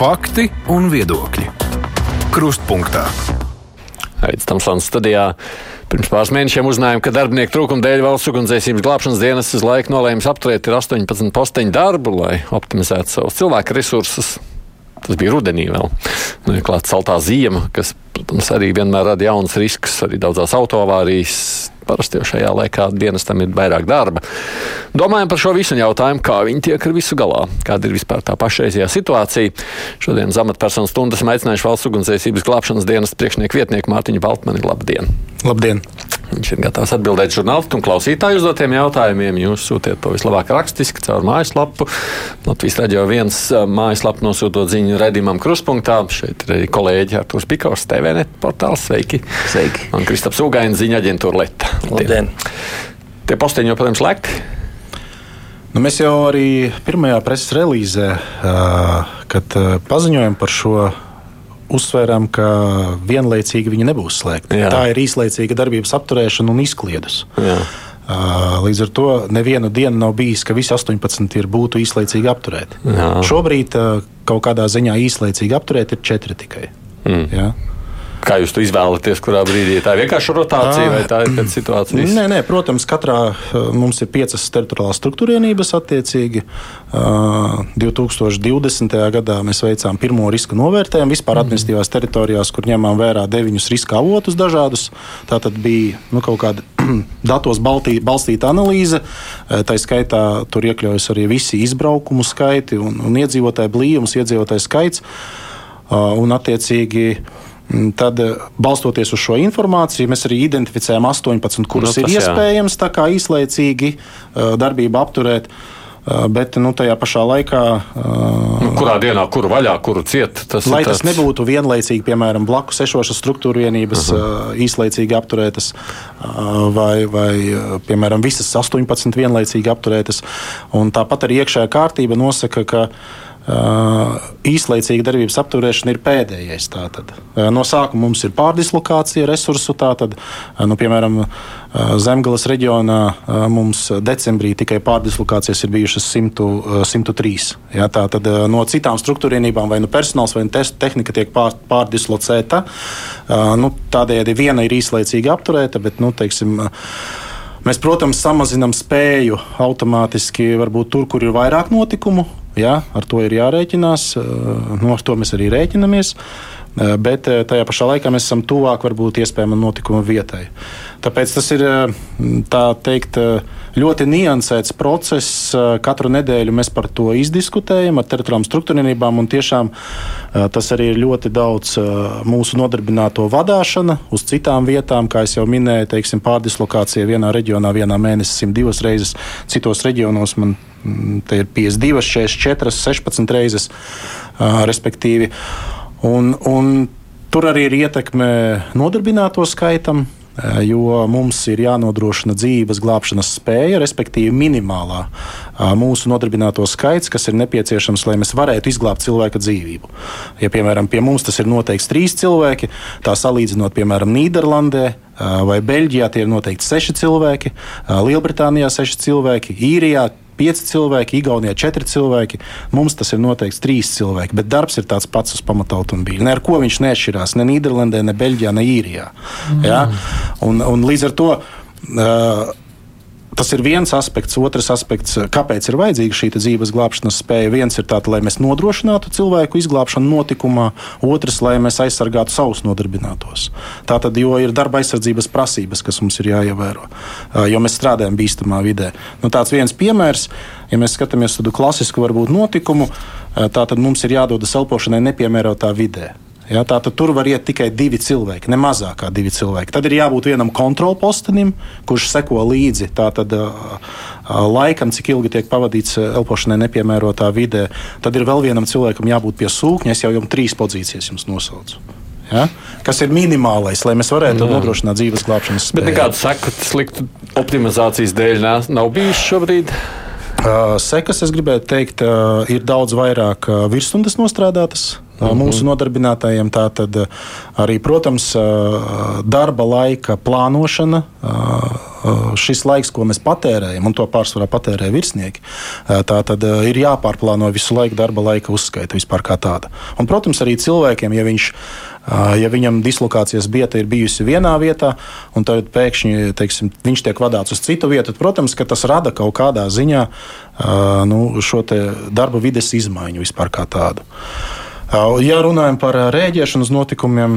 Fakti un viedokļi. Krustpunktā. Aizsmeļamies Tamsānas studijā. Pirms pāris mēnešiem uzzinājām, ka darbinieku trūkuma dēļ valsts ugunsdzēsības glābšanas dienas uz laiku nolēma apturēt 18 posteņu darbu, lai optimizētu savus cilvēku resursus. Tas bija rudenī vēl. Nu, ir klāta saltā ziema, kas, protams, arī vienmēr rada jaunas riskus, arī daudzās autoavārijas parasti jau šajā laikā dienestam ir vairāk darba. Domājam par šo visu jautājumu, kā viņi tiek ar visu galā, kāda ir vispār tā pašreizējā situācija. Šodien amatpersonu stundas aicinājuši valsts ugunsdzēsības glābšanas dienas priekšnieku vietnieku Mārtiņu Baltmani. Labdien! Labdien! Viņš ir gatavs atbildēt žurnālistu un klausītāju uzdotiem jautājumiem. Jūs sūtiet to vislabāk rakstiski caur mājaslapu. Latvijas radio viens mājaslapu nosūtot ziņu redzamam kruspunktā. Šeit ir arī kolēģi Artūrs Pikors, TVNet portāls. Sveiki! Sveiki! Un Kristaps Ugains ziņa aģentūra Leta. Labdien! Tie posteņi joprojām slēgti. Nu, mēs jau arī pirmajā preses relīzē, kad paziņojam par šo uzsvērām, ka vienlaicīgi viņi nebūs slēgti. Jā. Tā ir īslaicīga darbības apturēšana un izkliedus. Jā. Līdz ar to nevienu dienu nav bijis, ka visi 18 ir būtu īslaicīgi apturēti. Jā. Šobrīd kaut kādā ziņā īslaicīgi apturēti ir četri tikai. Mm. Jā. Kā jūs to izvēlaties, kurā brīdī tā ir vienkārši rotācija vai tā ir kāda situācija? Nē, nē, protams, katrā mums ir piecas teritoriālās struktūrienības attiecīgi. 2020. gadā mēs veicām pirmo riska novērtējumu vispār mhm. administratīvās teritorijās, kur ņēmām vērā deviņus riska avotus dažādus. Tā tad bija nu, kaut kāda datos balstīta analīze. Tā skaitā tur iekļaujas arī visi izbraukumu skaiti un, un iedzīvotāju blīvums, iedzīvotāju skaits. Un, attiecīgi, Mm, tad, eh, balstoties uz šo informāciju, mēs arī identificējam 18, kurus nu, ir iespējams īslaicīgi eh, darbību apturēt. Eh, bet nu, tajā pašā laikā. Nu, kurā dienā, kuru vaļā, kuru ciet? Tas lai tas tāds... nebūtu vienlaicīgi, piemēram, blakus esošas struktūra vienības uh -huh. īslaicīgi apturētas, vai, vai piemēram, visas 18 vienlaicīgi apturētas. Un tāpat arī iekšējā kārtība nosaka, ka īslaicīga darbības apturēšana ir pēdējais. Tātad. No sākuma mums ir pārdislokācija resursu. Tātad, nu, piemēram, Zemgales reģionā mums decembrī tikai pārdislokācijas ir bijušas 100, 103. Ja, tātad no citām struktūrienībām vai nu personāls vai nu tehnika tiek pār, pārdislocēta. Nu, tādējādi viena ir īslaicīgi apturēta, bet, nu, teiksim, Mēs, protams, samazinām spēju automātiski, varbūt tur, kur ir vairāk notikumu, Jā, ar to ir jārēķinās, no to mēs arī rēķinamies. Bet tajā pašā laikā mēs esam tuvāk varbūt iespējamam notikuma vietai. Tāpēc tas ir teikt, ļoti niansēts process. Katru nedēļu mēs par to izdiskutējam ar teritoriālām struktūrībām, un tiešām tas arī ir ļoti daudz mūsu nodarbināto vadīšana uz citām vietām, kā jau minēju, teiksim, pārdislokācija vienā reģionā vienā mēnesī 102 reizes, citos reģionos man te ir 52, 44, 16 reizes, respektīvi. Un, un tur arī ir ietekme nodarbināto skaitam. Jo mums ir jānodrošina dzīves glābšanas spēja, respektīvi minimālā mūsu nodarbināto skaits, kas ir nepieciešams, lai mēs varētu izglābt cilvēka dzīvību. Ja, piemēram, pie mums tas ir noteikts trīs cilvēki, tā salīdzinot, piemēram, Nīderlandē, vai Beļģijā tie ir noteikti seši cilvēki, Lielbritānijā seši cilvēki, Īrijā pieci cilvēki, Igaunijā četri cilvēki. Mums tas ir noteikts trīs cilvēki, bet darbs ir tāds pats uz pamatautomobīļa. Ne ar ko viņš neatšķirās ne Nīderlandē, ne Beļģijā, ne Īrijā. Mm. Ja? Un, un līdz ar to. Uh, Tas ir viens aspekts. Otrs aspekts, kāpēc ir vajadzīga šī dzīves glābšanas spēja. Viens ir tāds, lai mēs nodrošinātu cilvēku izglābšanu notikumā, otrs, lai mēs aizsargātu savus nodarbinātos. Tā tad, jo ir darba aizsardzības prasības, kas mums ir jāievēro, jo mēs strādājam bīstamā vidē. Nu, tāds viens piemērs, ja mēs skatāmies tādu klasisku varbūt notikumu, tad mums ir jādodas elpošanai nepiemērotā vidē. Ja, tā tad tur var iet tikai divi cilvēki, ne mazāk kā divi cilvēki. Tad ir jābūt vienam kontrolpostenim, kurš seko līdzi tātad, laikam, cik ilgi tiek pavadīts elpošanai nepiemērotā vidē. Tad ir vēl vienam cilvēkam jābūt pie sūkņa. Es jau jums trīs pozīcijas jums nosaucu. Ja? Kas ir minimālais, lai mēs varētu Jā. nodrošināt dzīves glābšanas spēju. Bet nekādu seku sliktu optimizācijas dēļ nav bijis šobrīd. Sekas, es gribētu teikt, ir daudz vairāk virsstundas nostrādātas mm -hmm. mūsu nodarbinātājiem. Tātad arī, protams, darba laika plānošana šis laiks, ko mēs patērējam, un to pārsvarā patērē virsnieki, tā tad ir jāpārplāno visu laiku darba laika uzskaita vispār kā tāda. Un, protams, arī cilvēkiem, ja viņš Ja viņam dislokācijas vieta ir bijusi vienā vietā, un tad pēkšņi teiksim, viņš tiek vadīts uz citu vietu, tad, protams, tas rada kaut kādā ziņā nu, šo darba vides izmaiņu vispār kā tādu. Ja runājam par rēģēšanas notikumiem,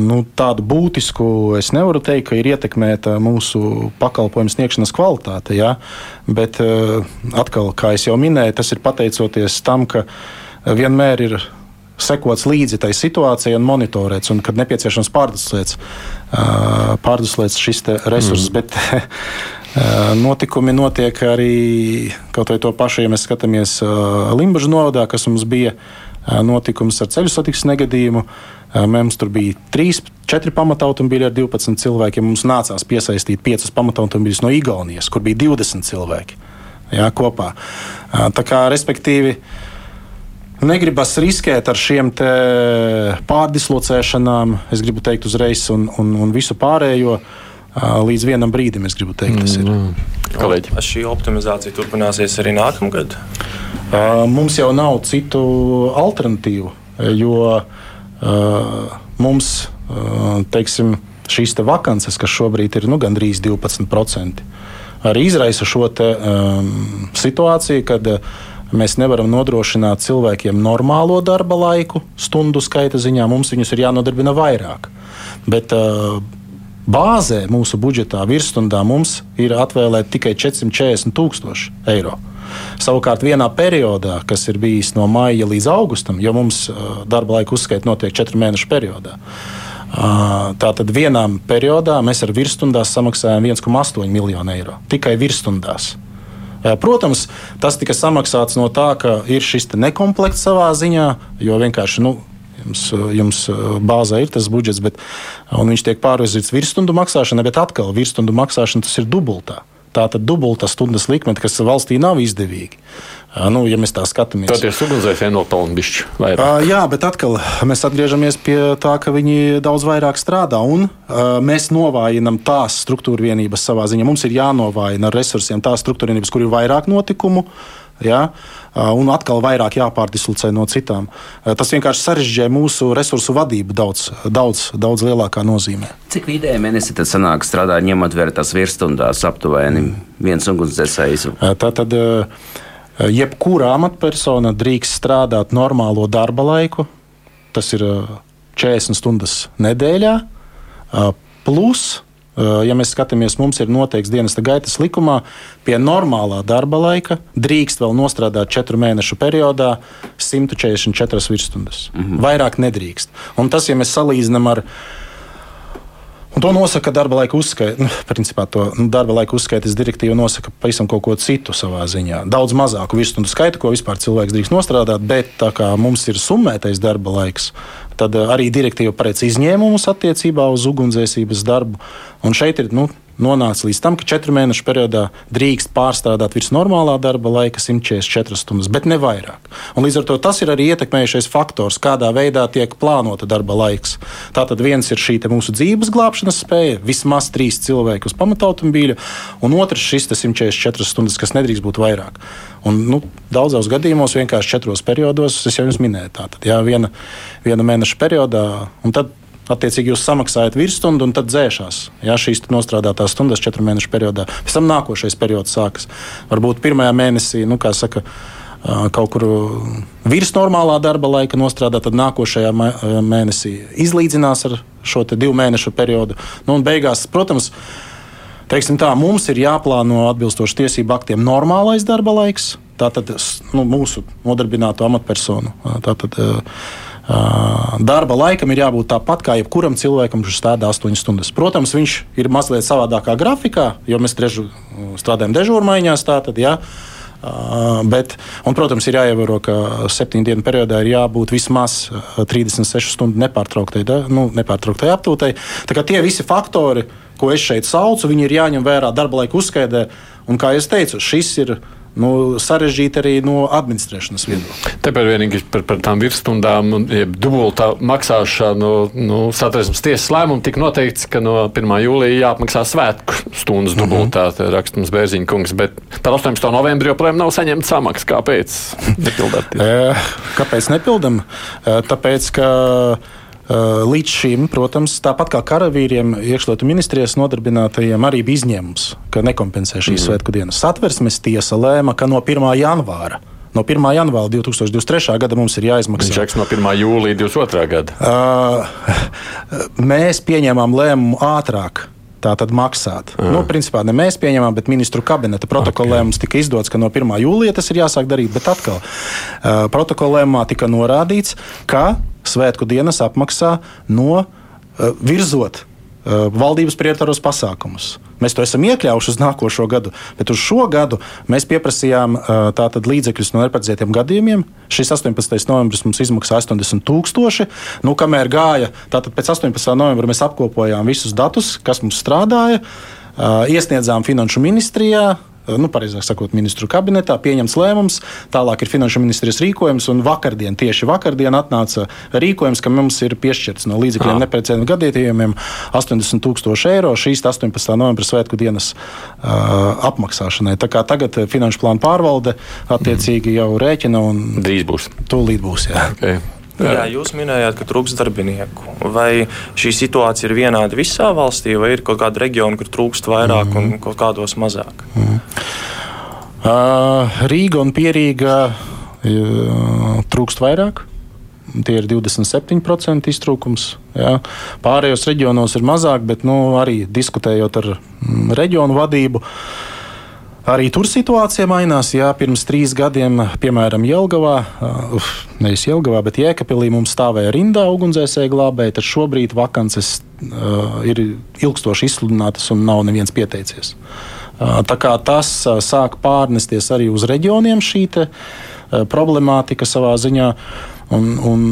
nu, tādu būtisku es nevaru teikt, ka ir ietekmēta mūsu pakalpojumu sniegšanas kvalitāte. Ja? Bet atkal, kā jau minēju, tas ir pateicoties tam, ka vienmēr ir sekots līdzi tai situācijai un monitorēts, un kad nepieciešams pārdeslēts, pārdeslēts šis resurss. Mm. Bet, Notikumi notiek arī kaut vai to pašu, ja mēs skatāmies Limbaģa novadā, kas mums bija notikums ar ceļu satiksmes negadījumu. Mums tur bija 3, 4 pamatautomobīļi ar 12 cilvēkiem. Mums nācās piesaistīt 5 pamatautomobīļus no Igaunijas, kur bija 20 cilvēki jā, kopā. Tā kā, respektīvi, uh, Negribas riskēt ar šiem pārdislocēšanām, es gribu teikt, uzreiz, un, un, un visu pārējo. Līdz vienam brīdim, es gribu teikt, tas ir. Mm. Kolēģi. Vai šī optimizācija turpināsies arī nākamgad? Mums jau nav citu alternatīvu, jo mums teiksim, šīs te vakances, kas šobrīd ir nu, gandrīz 12%, arī izraisa šo te, um, situāciju, kad uh, Mēs nevaram nodrošināt cilvēkiem normālo darba laiku, stundu skaita ziņā. Mums viņus ir jānodarbina vairāk. Bet, uh, Bāzē mūsu budžetā virsstundā mums ir atvēlēta tikai 440 tūkstoši eiro. Savukārt, vienā periodā, kas ir bijis no maija līdz augustam, jo mums uh, darba laika uzskaita notiek četru mēnešu periodā, uh, tātad vienā periodā mēs ar virsstundās samaksājam 1,8 miljonu eiro. Tikai virsstundās. Protams, tas tika samaksāts no tā, ka ir šis nekomplekts savā ziņā, jo vienkārši. Nu, Jums, jums bāzē ir tas budžets, bet viņš tiek pārvirzīts virsstundu maksāšanai, bet atkal virsstundu maksāšana tas ir dubultā. Tā tad dubultā stundas likme, kas valstī nav izdevīga. Nu, ja mēs tā skatāmies, tad ir ugunsdzēsēji nopelnījuši bišķi vairāk. Uh, jā, bet atkal mēs atgriežamies pie tā, ka viņi daudz vairāk strādā un uh, mēs novājinam tās struktūra vienības savā ziņā. Mums ir jānovājina ar resursiem tās struktūra vienības, kur ir vairāk notikumu. Ja? Un atkal vairāk jāpārdislocē no citām. Tas vienkārši sarežģīja mūsu resursu vadību daudz, daudz, daudz lielākā nozīmē. Cik vidēji mēnesī tad sanāk strādāt, ņemot vērā tās virsstundas aptuveni viens ugunsdzēsējs? Tā tad. Uh, Jebkura amatpersona drīkst strādāt normālo darba laiku, tas ir 40 stundas nedēļā, plus Ja mēs skatāmies, mums ir noteikts dienas gaitas likumā, pie normālā darba laika drīkst vēl nostrādāt četru mēnešu periodā 144 virsstundas. Mm -hmm. Vairāk nedrīkst. Un tas, ja mēs salīdzinām ar Un to nosaka darba laika uzskaita. Nu, principā to nu, darba laika uzskaitas direktīva nosaka pavisam kaut ko citu savā ziņā. Daudz mazāku virsstundu skaitu, ko vispār cilvēks drīkst nostrādāt, bet tā kā mums ir summētais darba laiks, tad eh, arī direktīva paredz izņēmumus attiecībā uz ugunsdzēsības darbu. Un šeit ir nu, nonāca līdz tam, ka četru mēnešu periodā drīkst pārstrādāt virs normālā darba laika 144 stundas, bet ne vairāk. Un līdz ar to tas ir arī ietekmējušais faktors, kādā veidā tiek plānota darba laiks. Tātad viens ir šī mūsu dzīves glābšanas spēja, vismaz trīs cilvēki uz pamatautomobīļa, un otrs šis 144 stundas, kas nedrīkst būt vairāk. Un, nu, daudzos gadījumos vienkārši četros periodos, es jau jums minēju, tātad jā, viena, viena mēneša periodā, un tad Attiecīgi jūs samaksājat virsstundu un tad dzēšās. Jā, šīs nostrādātās stundas četru mēnešu periodā. Pēc tam nākošais periods sākas. Varbūt pirmajā mēnesī, nu, kā saka, kaut kur virs normālā darba laika nostrādā, tad nākošajā mēnesī izlīdzinās ar šo divu mēnešu periodu. Nu, beigās, protams, teiksim tā, mums ir jāplāno atbilstoši tiesību aktiem normālais darba laiks. Tātad nu, mūsu nodarbināto amatpersonu. Tātad, darba laikam ir jābūt tāpat kā jebkuram cilvēkam, kurš strādā 8 stundas. Protams, viņš ir mazliet savādākā grafikā, jo mēs trežu, strādājam dežūrmaiņās. Tātad, ja, bet, un, protams, ir jāievēro, ka septiņu dienu periodā ir jābūt vismaz 36 stundu nepārtrauktai, da, nu, nepārtrauktai aptūtai. Tie visi faktori, ko es šeit saucu, ir jāņem vērā darba laika uzskaitē. Un, kā jau teicu, šis ir nu, sarežģīti arī no administrēšanas viedokļa. Tāpēc vienīgi par, par tām virsstundām un dubultā maksāšanu nu, satversmes tiesas lēmumu tika noteikts, ka no 1. jūlija jāapmaksā svētku stundas Mhm. dubultā. Mm -hmm. rakstams Bērziņa kungs, bet par 18. novembri joprojām nav saņemta samaksa. Kāpēc? Nepildāt. E, Kāpēc nepildam? E, Tāpēc, ka līdz šim, protams, tāpat kā karavīriem, iekšlietu ministrijas nodarbinātajiem arī bija izņēmums, ka nekompensē šīs mm. svētku dienas. Satversmes tiesa lēma, ka no 1. janvāra. No 1. janvāra 2023. gada mums ir jāizmaksā. Raksta no 1. jūlija 22. gada. Uh, mēs pieņēmām lēmumu ātrāk. Tā tad maksāt. Mm. Nu, principā ne mēs pieņemam, bet ministru kabineta protokolā okay. mums tika izdots, ka no 1. jūlija tas ir jāsāk darīt. Bet atkal, uh, protokolā tika norādīts, ka svētku dienas apmaksā no uh, virzot uh, valdības prioritāros pasākumus. Mēs to esam iekļāvuši uz nākošo gadu, bet uz šo gadu mēs pieprasījām uh, tātad līdzekļus no neparedzētiem gadījumiem. Šis 18. novembris mums izmaksā 80 tūkstoši. Nu, kamēr gāja, tātad pēc 18. novembra mēs apkopojām visus datus, kas mums strādāja, iesniedzām Finanšu ministrijā nu, pareizāk sakot, ministru kabinetā pieņemts lēmums. Tālāk ir finanšu ministrijas rīkojums, un vakardien, tieši vakardien, atnāca rīkojums, ka mums ir piešķirts no līdzekļiem neprecētiem gadījumiem 80 tūkstoši eiro šīs 18. novembra svētku dienas uh, apmaksāšanai. Tā kā tagad finanšu plānu pārvalde attiecīgi jau rēķina un drīz būs. Tūlīt būs. Jā. Okay. Jā, jūs minējāt, ka trūks darbinieku. Vai šī situācija ir vienāda visā valstī, vai ir kaut kāda reģiona, kur trūkst vairāk mm -hmm. un kaut kādos mazāk? Mm -hmm. uh, Rīga un Pierīga uh, trūkst vairāk. Tie ir 27% iztrūkums. Jā. Pārējos reģionos ir mazāk, bet nu, arī diskutējot ar mm, reģionu vadību. Arī tur situācija mainās. Jā, pirms trīs gadiem, piemēram, Jelgavā, uh, nevis Jelgavā, bet Jēkabīlī mums stāvēja rindā ugunsdzēsēji glābēji, tad šobrīd vakances uh, ir ilgstoši izsludinātas un nav neviens pieteicies. Uh, tā kā tas uh, sāk pārnesties arī uz reģioniem šī te, uh, problemātika savā ziņā. Un, un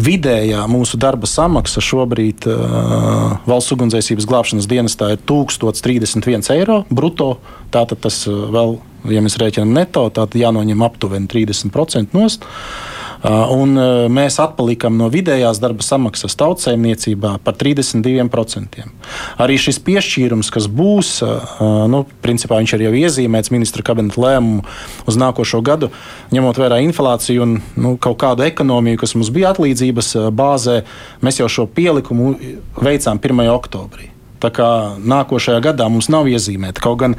vidējā mūsu darba samaksa šobrīd uh, valsts ugunsdzēsības glābšanas dienestā ir 1031 eiro brutto. Tātad tas vēl, ja mēs rēķinām neto, tad jānoņem aptuveni 30% nost. Uh, un uh, mēs atpalikam no vidējās darba samaksas tautsēmniecībā par 32%. Arī šis piešķīrums, kas būs, uh, nu, principā viņš ir jau iezīmēts ministra kabineta lēmumu uz nākošo gadu, ņemot vērā inflāciju un nu, kaut kādu ekonomiju, kas mums bija atlīdzības bāzē, mēs jau šo pielikumu veicām 1. oktobrī. Tā kā nākošajā gadā mums nav iezīmēta. Kaut gan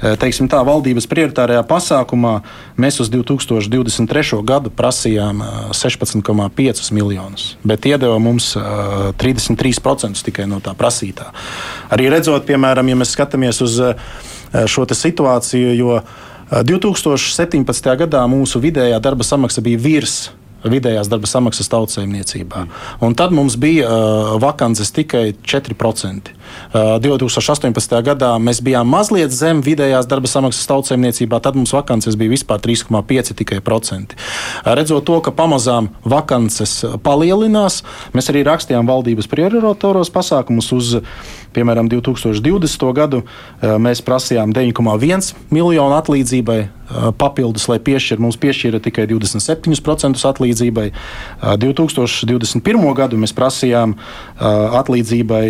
teiksim, tā valdības prioritārajā pasākumā mēs uz 2023. gadu prasījām 16,5 miljonus, bet iedeva mums 33% tikai no tā prasītā. Arī redzot, piemēram, ja mēs skatāmies uz šo situāciju, jo 2017. gadā mūsu vidējā darba samaksa bija virs vidējās darba samaksas tautsājumniecībā. Un tad mums bija uh, vakances tikai 4%. Uh, 2018. gadā mēs bijām mazliet zem vidējās darba samaksas tautsājumniecībā, tad mums vakances bija vispār 3,5 tikai procenti. Redzot to, ka pamazām vakances palielinās, mēs arī rakstījām valdības prioritoros pasākumus uz piemēram, 2020. gadu mēs prasījām 9,1 miljonu atlīdzībai papildus, lai piešķir, mums piešķīra tikai 27% atlīdzībai. 2021. gadu mēs prasījām atlīdzībai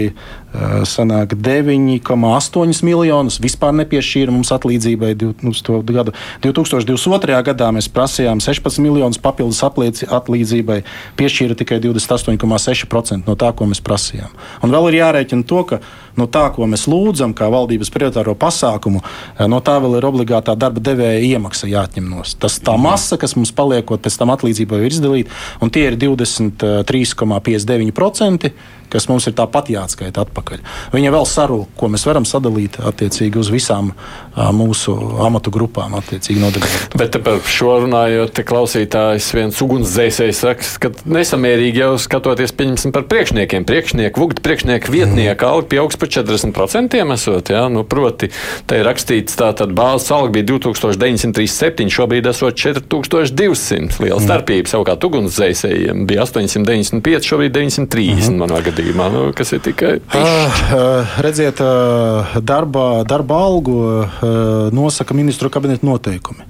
sanāk 9,8 miljonus. Vispār nepiešķīra mums atlīdzībai uz to gadu. 2022. gadā mēs prasījām 16 miljonus papildus atlīdzībai, piešķīra tikai 28,6% no tā, ko mēs prasījām. Un vēl ir jārēķina to, ka no tā, ko mēs lūdzam, kā valdības prioritāro pasākumu, no tā vēl ir obligātā darba devēja iemaksa jāatņem no. Tas tā masa, kas mums paliekot pēc tam atlīdzībai, ir izdalīta, un tie ir 23,59%, kas mums ir tāpat jāatskaita atpakaļ. Viņa vēl sarūk, ko mēs varam sadalīt attiecīgi uz visām mūsu amatu grupām, attiecīgi nodarbinātām. Bet par šo runājot, klausītājs viens ugunsdzēsējs saka, ka nesamērīgi jau skatoties, pieņemsim par priekšniekiem. Priekšnieku, vugti priekšnieku vietnieku alga pieaugs par 40% esot, jā, nu, proti, te ir rakstīts tā tad bāzes alga bija 2937, šobrīd esot 4200. Liela starpība, savukārt ugunsdzēsējiem bija 895, šobrīd 930 mm -hmm. manā gadījumā. Režīmā, nu, kas ir tikai. Uh, redziet, uh, darba, darba algu nosaka ministru kabineta noteikumi.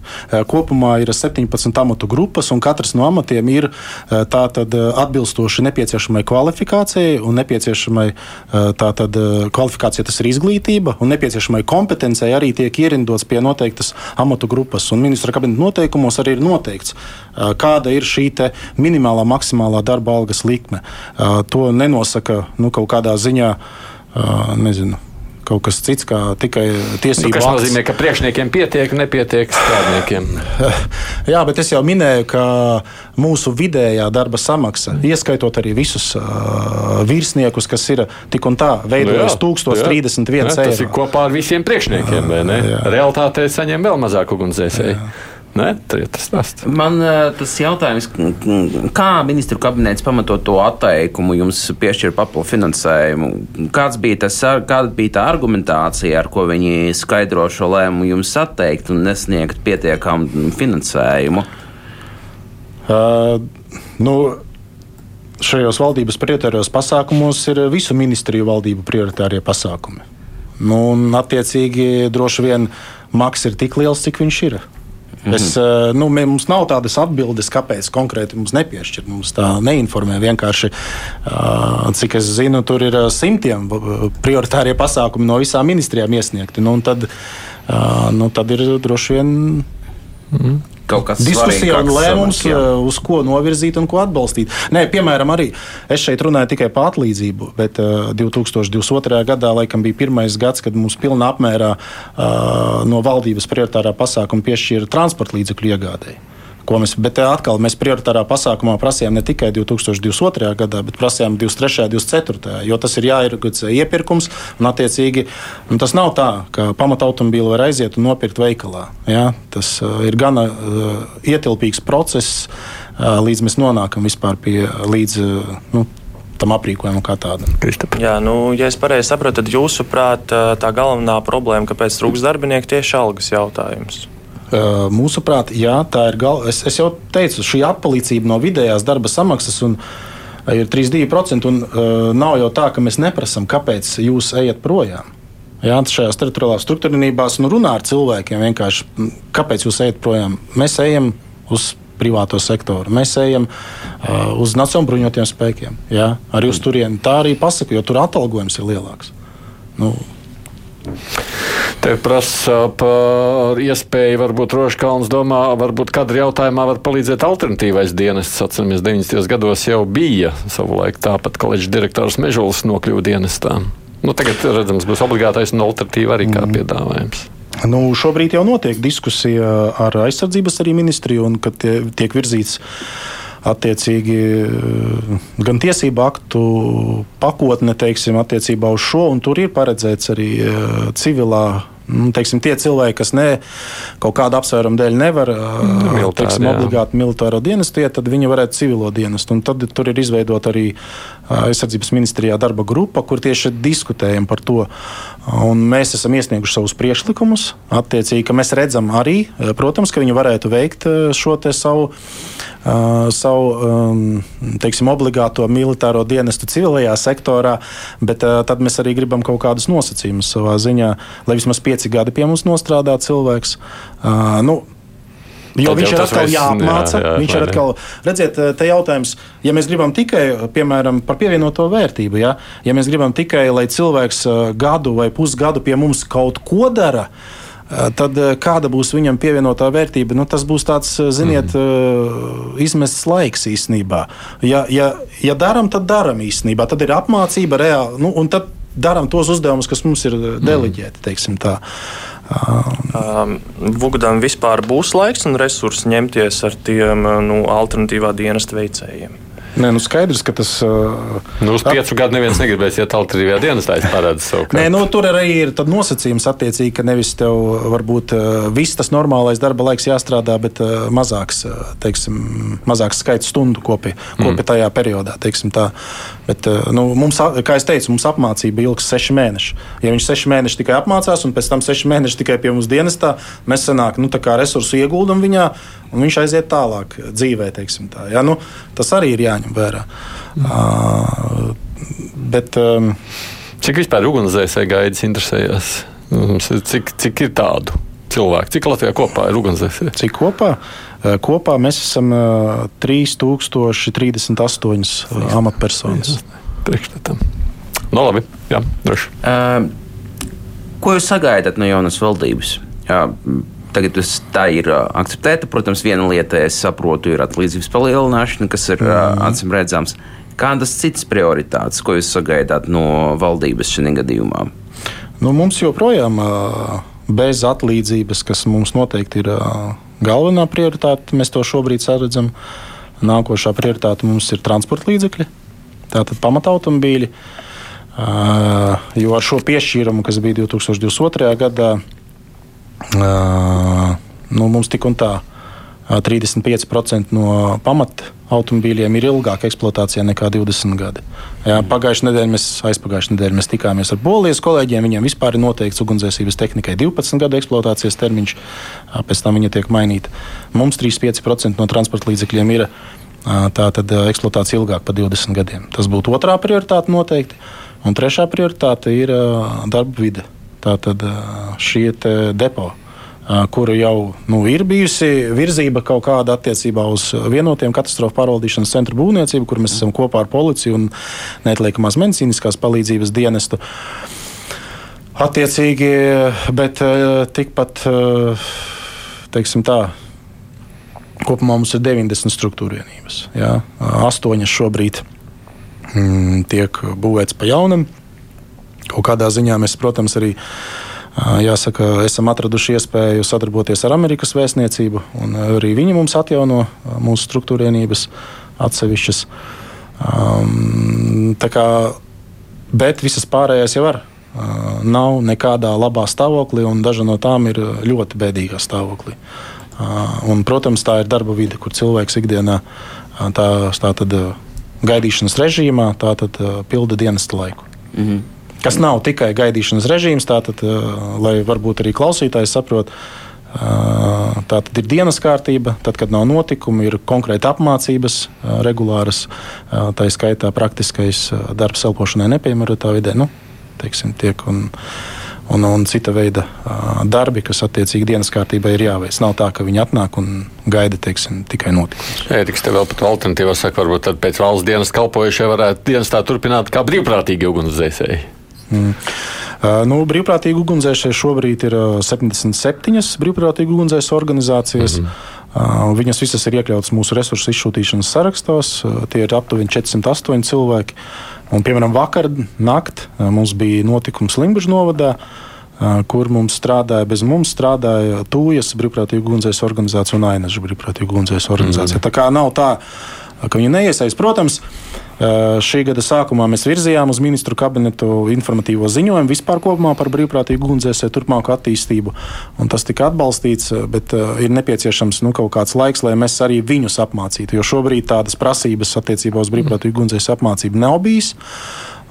Kopumā ir 17 amatu grupas, un katrs no amatiem ir tātad atbilstoši nepieciešamai kvalifikācijai un nepieciešamai tātad kvalifikācija, tas ir izglītība, un nepieciešamai kompetencijai arī tiek ierindots pie noteiktas amatu grupas. Un ministra kabineta noteikumos arī ir noteikts, kāda ir šī minimālā, maksimālā darba algas likme. To nenosaka nu, kaut kādā ziņā, nezinu kaut kas cits, kā tikai tiesību nu, akts. Tas nozīmē, ka priekšniekiem pietiek, nepietiek strādniekiem. Jā, bet es jau minēju, ka mūsu vidējā darba samaksa, ieskaitot arī visus uh, virsniekus, kas ir tik un tā veidojas nu, 1031 eiro. Tas ir kopā ar visiem priekšniekiem, vai ne? Realtātē saņem vēl mazāk ugunsdzēsēji. Nē, tas tas. Man tas jautājums, kā ministru kabinets pamatot to atteikumu, jums piešķir papildu finansējumu? Kāds bija tas, kāda bija tā argumentācija, ar ko viņi skaidro šo lēmumu jums atteikt un nesniegt pietiekamu finansējumu? Uh, nu, šajos valdības prioritāros pasākumos ir visu ministriju valdību prioritārie pasākumi. Nu, un, attiecīgi, droši vien maks ir tik liels, cik viņš ir. Mm. Es, eh, nu, mums nav tādas atbildes, kāpēc konkrēti mums nepiešķir. Mums tā neinformē. Vienkārši, eh, cik es zinu, tur ir eh, simtiem prioritārie pasākumi no visām ministrijām iesniegti. Nu, tad, nu, tad ir droši vien. Mm kaut kas diskusija un lēmums, samāk, jā. uz ko novirzīt un ko atbalstīt. Nē, piemēram, arī es šeit runāju tikai par atlīdzību, bet uh, 2022. gadā laikam bija pirmais gads, kad mums pilnā apmērā uh, no valdības prioritārā pasākuma piešķīra transporta līdzekļu iegādēji ko mēs, bet atkal mēs prioritārā pasākumā prasījām ne tikai 2022. gadā, bet prasījām 23. un 24. jo tas ir jāiergudz iepirkums, un attiecīgi un tas nav tā, ka pamatautomobīli var aiziet un nopirkt veikalā. Ja? Tas uh, ir gana uh, ietilpīgs process, uh, līdz mēs nonākam vispār pie līdz. Uh, nu, tam aprīkojumam kā tādam. Jā, nu, ja es pareizi saprotu, tad jūsuprāt, tā galvenā problēma, kāpēc trūks darbinieku, tieši algas jautājums. Mūsuprāt, jā, tā ir galva. Es, es jau teicu, šī atpalīdzība no vidējās darba samaksas un, ir 32%. Un, uh, nav jau tā, ka mēs neprasām, kāpēc jūs ejat projām. Jā, šajās teritoriālās struktūrībās nu, runā ar cilvēkiem vienkārši, kāpēc jūs ejat projām. Mēs ejam uz privāto sektoru. Mēs ejam uh, uz Nacionālajiem bruņotajiem spēkiem. Jā, arī uz turieni. Tā arī pasaka, jo tur atalgojums ir lielāks. Nu, Te prasa par iespēju, varbūt Roškalns domā, varbūt kadra jautājumā var palīdzēt alternatīvais dienests. Atceramies, 90. gados jau bija savulaik tāpat koledžas direktors Mežols nokļuva dienestā. Nu, tagad, redzams, būs obligātais un alternatīva arī kā mm. piedāvājums. Nu, šobrīd jau notiek diskusija ar aizsardzības ministriju, un tiek virzīts attiecīgi gan tiesību aktu pakotne teiksim, attiecībā uz šo, un tur ir paredzēts arī eh, civilā Nu, teiksim, tie cilvēki, kas ne, kaut kāda apsvēruma dēļ nevar Militāri, teiksim, obligāti militāro dienestu iet, tad viņi varētu civilo dienestu. Un tad tur ir izveidota arī aizsardzības ministrijā darba grupa, kur tieši diskutējam par to. Un mēs esam iesnieguši savus priekšlikumus. Attiecīgi, ka mēs redzam arī, protams, ka viņi varētu veikt šo savu, savu teiksim, obligāto militāro dienestu civilajā sektorā, bet tad mēs arī gribam kaut kādus nosacījumus savā ziņā, lai vismaz pie pieci gadi pie mums nostrādā cilvēks. Uh, nu, Jo Tad viņš ir atkal jāapmāca. Jā, jā, viņš ir atkal, redziet, te jautājums, ja mēs gribam tikai, piemēram, par pievienoto vērtību, ja, ja mēs gribam tikai, lai cilvēks gadu vai pusgadu pie mums kaut ko dara, tad kāda būs viņam pievienotā vērtība? Nu, tas būs tāds, ziniet, mm. izmests laiks īstenībā. Ja, ja, ja darām, tad darām īstenībā. Tad ir apmācība reāli. Nu, darām tos uzdevumus, kas mums ir mm. deleģēti. Um, Vugdam vispār būs laiks un resursi ņemties ar tiem nu, alternatīvā dienesta veicējiem. Nē, nu skaidrs, ka tas. Uh, nu, uz piecu gadu neviens negribēs iet alternatīvajā dienestā, es parādzu savu. Nē, nu, tur arī ir nosacījums attiecīgi, ka nevis tev varbūt uh, viss tas normālais darba laiks jāstrādā, bet uh, mazāks, teiksim, mazāks skaits stundu kopi, kopi mm. tajā periodā. Bet, uh, nu, mums, kā jau teicu, mums apmācība ilgs seši mēneši. Ja viņš seši mēneši tikai apmācās un pēc tam seši mēneši tikai pie mums dienestā, mēs sanāk, nu, resursu ieguldam viņā un viņš aiziet tālāk dzīvē. Tā, ja? nu, tas arī ir jāņem vērā. Mm. Uh, Bet, um, Cik vispār ugunsdzēsēji gaidas interesējās? Nu, cik, cik ir tādu cilvēku? Cik Latvijā kopā ir ugunsdzēsēji? Cik kopā? Kopā mēs esam 3038 uh, amatpersonas. Priekšstatam. No nu, labi, jā, droši. Uh, ko jūs sagaidat no jaunas valdības? Jā, Tagad tā ir akceptēta. Protams, viena lieta, es saprotu, ir atlīdzības palielināšana, kas ir mm. acīm redzams. Kādas citas prioritātes, ko jūs sagaidāt no valdības šajā gadījumā? Nu, mums joprojām bez atlīdzības, kas mums noteikti ir galvenā prioritāte, mēs to šobrīd saredzam. Nākošā prioritāte mums ir transporta līdzekļi, tātad pamatautomobīļi. Jo ar šo piešķīrumu, kas bija 2022. gadā, nu, mums tik un tā 35% no pamata automobīļiem ir ilgāka eksploatācijā nekā 20 gadi. Jā, pagājušajā nedēļā mēs, aizpagājušajā nedēļā mēs tikāmies ar polijas kolēģiem. Viņiem vispār ir noteikts ugunsdzēsības tehnikai 12 gadu eksploatācijas termiņš, pēc tam viņa tiek mainīta. Mums 35% no transporta līdzekļiem ir tātad eksploatācija ilgāk par 20 gadiem. Tas būtu otrā prioritāte noteikti. Un trešā prioritāte ir darba vide. Tātad šie depo kuru jau nu, ir bijusi virzība kaut kāda attiecībā uz vienotiem katastrofu pārvaldīšanas centru būvniecību, kur mēs esam kopā ar policiju un neatliekamās medicīniskās palīdzības dienestu. Attiecīgi, bet tikpat, teiksim tā, kopumā mums ir 90 struktūra vienības. Jā, astoņas šobrīd mm, tiek būvētas pa jaunam. Kaut kādā ziņā mēs, protams, arī Jāsaka, esam atraduši iespēju sadarboties ar Amerikas vēstniecību, un arī viņi mums atjauno mūsu struktūrienības atsevišķas. Um, kā, bet visas pārējās jau var. Uh, nav nekādā labā stāvoklī, un daži no tām ir ļoti bēdīgā stāvoklī. Uh, un, protams, tā ir darba vide, kur cilvēks ikdienā tā, tā tad, gaidīšanas režīmā tātad, pilda dienas laiku. Mm -hmm kas nav tikai gaidīšanas režīms, tātad, lai varbūt arī klausītājs saprot. Tā tad ir dienas kārtība, tad, kad nav notikumi, ir konkrēti apmācības, regulāras, tā izskaitā praktiskais darbs elpošanai nepiemērotā vidē. Nu, teiksim, tiek, un, un, un cita veida darbi, kas attiecīgi dienas kārtībā ir jāveic. Nav tā, ka viņi atnāk un gaida teiksim, tikai notikumus. Ētikas te vēl pat alternatīvā saka, varbūt pēc valsts dienas kalpojušie varētu dienas tā turpināt kā brīvprātīgi ugunsdzēsēji. Mm. Uh, nu, brīvprātīgi ugunsdzēsēji šobrīd ir 77 uh, brīvprātīgi ugunsdzēsēju organizācijas. Mm -hmm. Uh, viņas visas ir iekļautas mūsu resursu izsūtīšanas sarakstos. Tie ir aptuveni 408 cilvēki. Un, piemēram, vakar naktī mums bija notikums Limbaģa novadā, kur mums strādāja, bez mums strādāja Tūjas brīvprātīgu ugunsdzēsēju organizācija un Ainaža brīvprātīgu ugunsdzēsēju organizācija. Mm. Tā kā nav tā, ka viņi neiesaist. Protams, Šī gada sākumā mēs virzījām uz ministru kabinetu informatīvo ziņojumu vispār par brīvprātīgu ugunsdzēsēju turpmāku attīstību. Tas tika atbalstīts, bet ir nepieciešams nu, kaut kāds laiks, lai mēs arī viņus apmācītu. Jo šobrīd tādas prasības attiecībā uz brīvprātīgu ugunsdzēsēju apmācību nav bijis.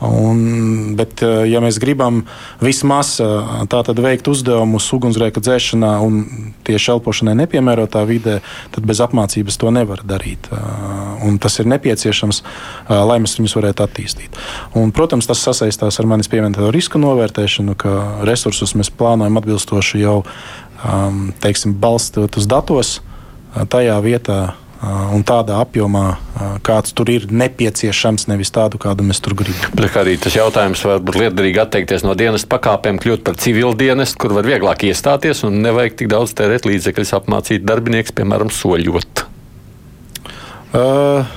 Un, bet, eh, ja mēs gribam vismaz eh, veikt uzdevumus ugunsgrēka dzēšanā un tieši elpošanai nepiemērotā vidē, tad bez apmācības to nevar darīt. Eh, un tas ir nepieciešams, lai mēs viņus varētu attīstīt. Un, protams, tas sasaistās ar manis pieminēto risku novērtēšanu, ka resursus mēs plānojam atbilstoši jau um, teiksim, balstot uz datos tajā vietā un tādā apjomā, kāds tur ir nepieciešams, nevis tādu, kādu mēs tur gribam. Bet arī tas jautājums var būt liederīgi atteikties no dienas pakāpēm, kļūt par civilu dienestu, kur var vieglāk iestāties un nevajag tik daudz tērēt līdzekļus apmācīt darbinieks, piemēram, soļot. Uh,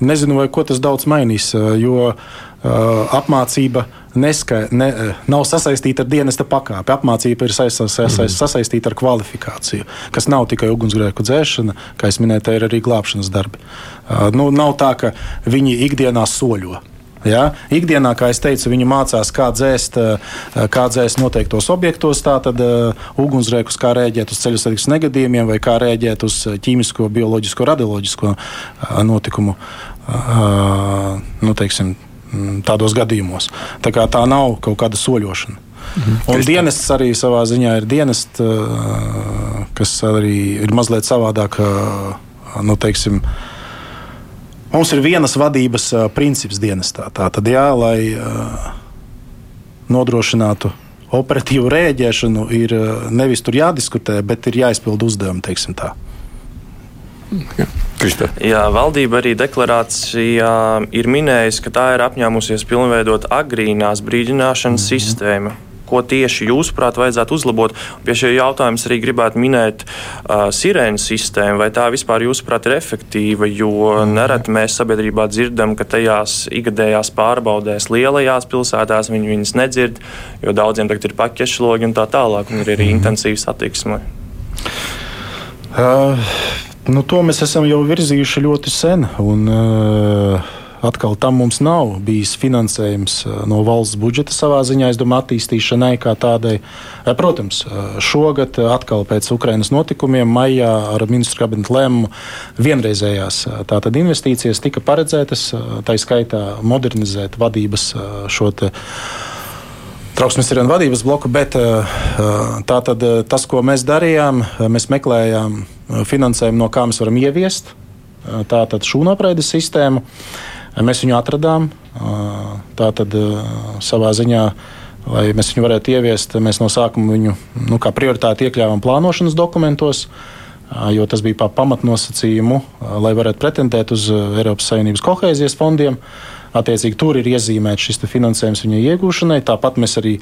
nezinu, vai ko tas daudz mainīs, jo uh, apmācība neska, ne, nav sasaistīta ar dienesta pakāpi. Apmācība ir mhm. sasaistīta ar kvalifikāciju, kas nav tikai ugunsgrēku dzēšana, kā jau minēju, ir arī glābšanas darbi. Uh, nu, nav tā, ka viņi ikdienā soļo. Ja? Ikdienā, kā jau teicu, viņi mācās, kā dzēst, kā dzēst noteiktos objektos, tātad uh, ugunsgrēkus, kā rēģēt uz ceļu satiksmes negadījumiem, vai kā rēģēt uz ķīmisko, bioloģisko, radioloģisko uh, notikumu. Uh, nu, teiksim, Mm, tādos gadījumos. Tā, tā nav kaut kāda soļošana. Mhm. Un dienests arī savā ziņā ir dienests, kas arī ir mazliet savādāk. Nu, teiksim, Mums ir vienas vadības uh, princips dienestā. Tā tad, jā, lai uh, nodrošinātu operatīvu rēģēšanu, ir uh, nevis tur jādiskutē, bet ir jāizpild uzdevumi, teiksim tā. Kristof. Jā, valdība arī deklarācijā ir minējusi, ka tā ir apņēmusies pilnveidot agrīnās brīdināšanas mm -hmm. sistēmu ko tieši jūsuprāt vajadzētu uzlabot. Pie šī jautājuma arī gribētu minēt uh, sirēnu sistēmu, vai tā vispār jūsuprāt ir efektīva, jo nereti mēs sabiedrībā dzirdam, ka tajās ikgadējās pārbaudēs lielajās pilsētās viņi viņas nedzird, jo daudziem tagad ir pakešlogi un tā tālāk, un ir arī mhm. intensīva satiksme. Uh, nu, to mēs esam jau virzījuši ļoti sen. Un, uh, atkal tam mums nav bijis finansējums eh, no valsts budžeta savā ziņā, es domāju, attīstīšanai kā tādai. Eh, protams, šogad atkal pēc Ukrainas notikumiem maijā ar ministru kabinetu lēmumu vienreizējās tātad investīcijas tika paredzētas, tā skaitā modernizēt vadības šo te trauksmes sirenu vadības bloku, bet tātad tas, ko mēs darījām, mēs meklējām finansējumu, no kā mēs varam ieviest tātad šūnapreides sistēmu. Mēs viņu atradām. Tā tad savā ziņā, lai mēs viņu varētu ieviest, mēs no sākuma viņu nu, kā prioritāti iekļāvām plānošanas dokumentos. Jo tas bija pa pamatnosacījumu, lai varētu pretendēt uz Eiropas Savienības kohēzijas fondiem. Attiecīgi, tur ir iezīmēts šis finansējums viņa iegūšanai. Tāpat mēs arī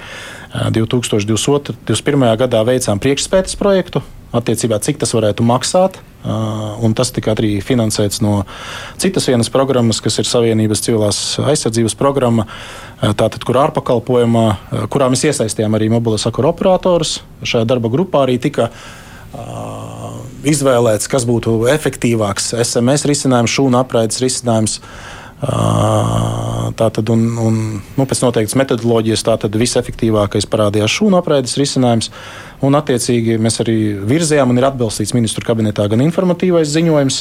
2021. gadā veicām priekšspētes projektu attiecībā, cik tas varētu maksāt. Un tas tika arī finansēts no citas vienas programmas, kas ir Savienības civilās aizsardzības programma, tātad, kur ārpakalpojumā, kurā mēs iesaistījām arī mobilo sakaru operatorus. Šajā darba grupā arī tika izvēlēts, kas būtu efektīvāks SMS risinājums, šūnu apraides risinājums. Tātad, un, un, nu, pēc noteiktas metodoloģijas, tātad visefektīvākais parādījās šūnu apraides risinājums. Un, attiecīgi, mēs arī virzījām, un ir atbalstīts ministru kabinetā gan informatīvais ziņojums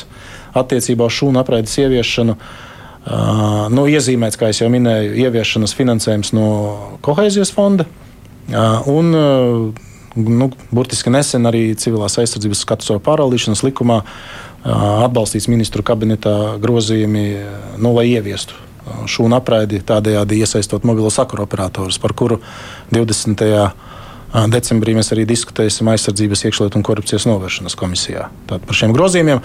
attiecībā uz šūnu apraides ieviešanu. Uh, nu, iezīmēts, kā jau minēju, ieviešanas finansējums no kohēzijas fonda. Uh, un, uh, nu, burtiski nesen arī civilās aizsardzības skatu pārvaldīšanas likumā atbalstīts ministru kabinetā grozījumi, nu, lai ieviestu šūnu apraidi, tādējādi iesaistot mobilo sakaru operatorus, par kuru 20. decembrī mēs arī diskutēsim aizsardzības iekšlietu un korupcijas novēršanas komisijā. Tātad par šiem grozījumiem.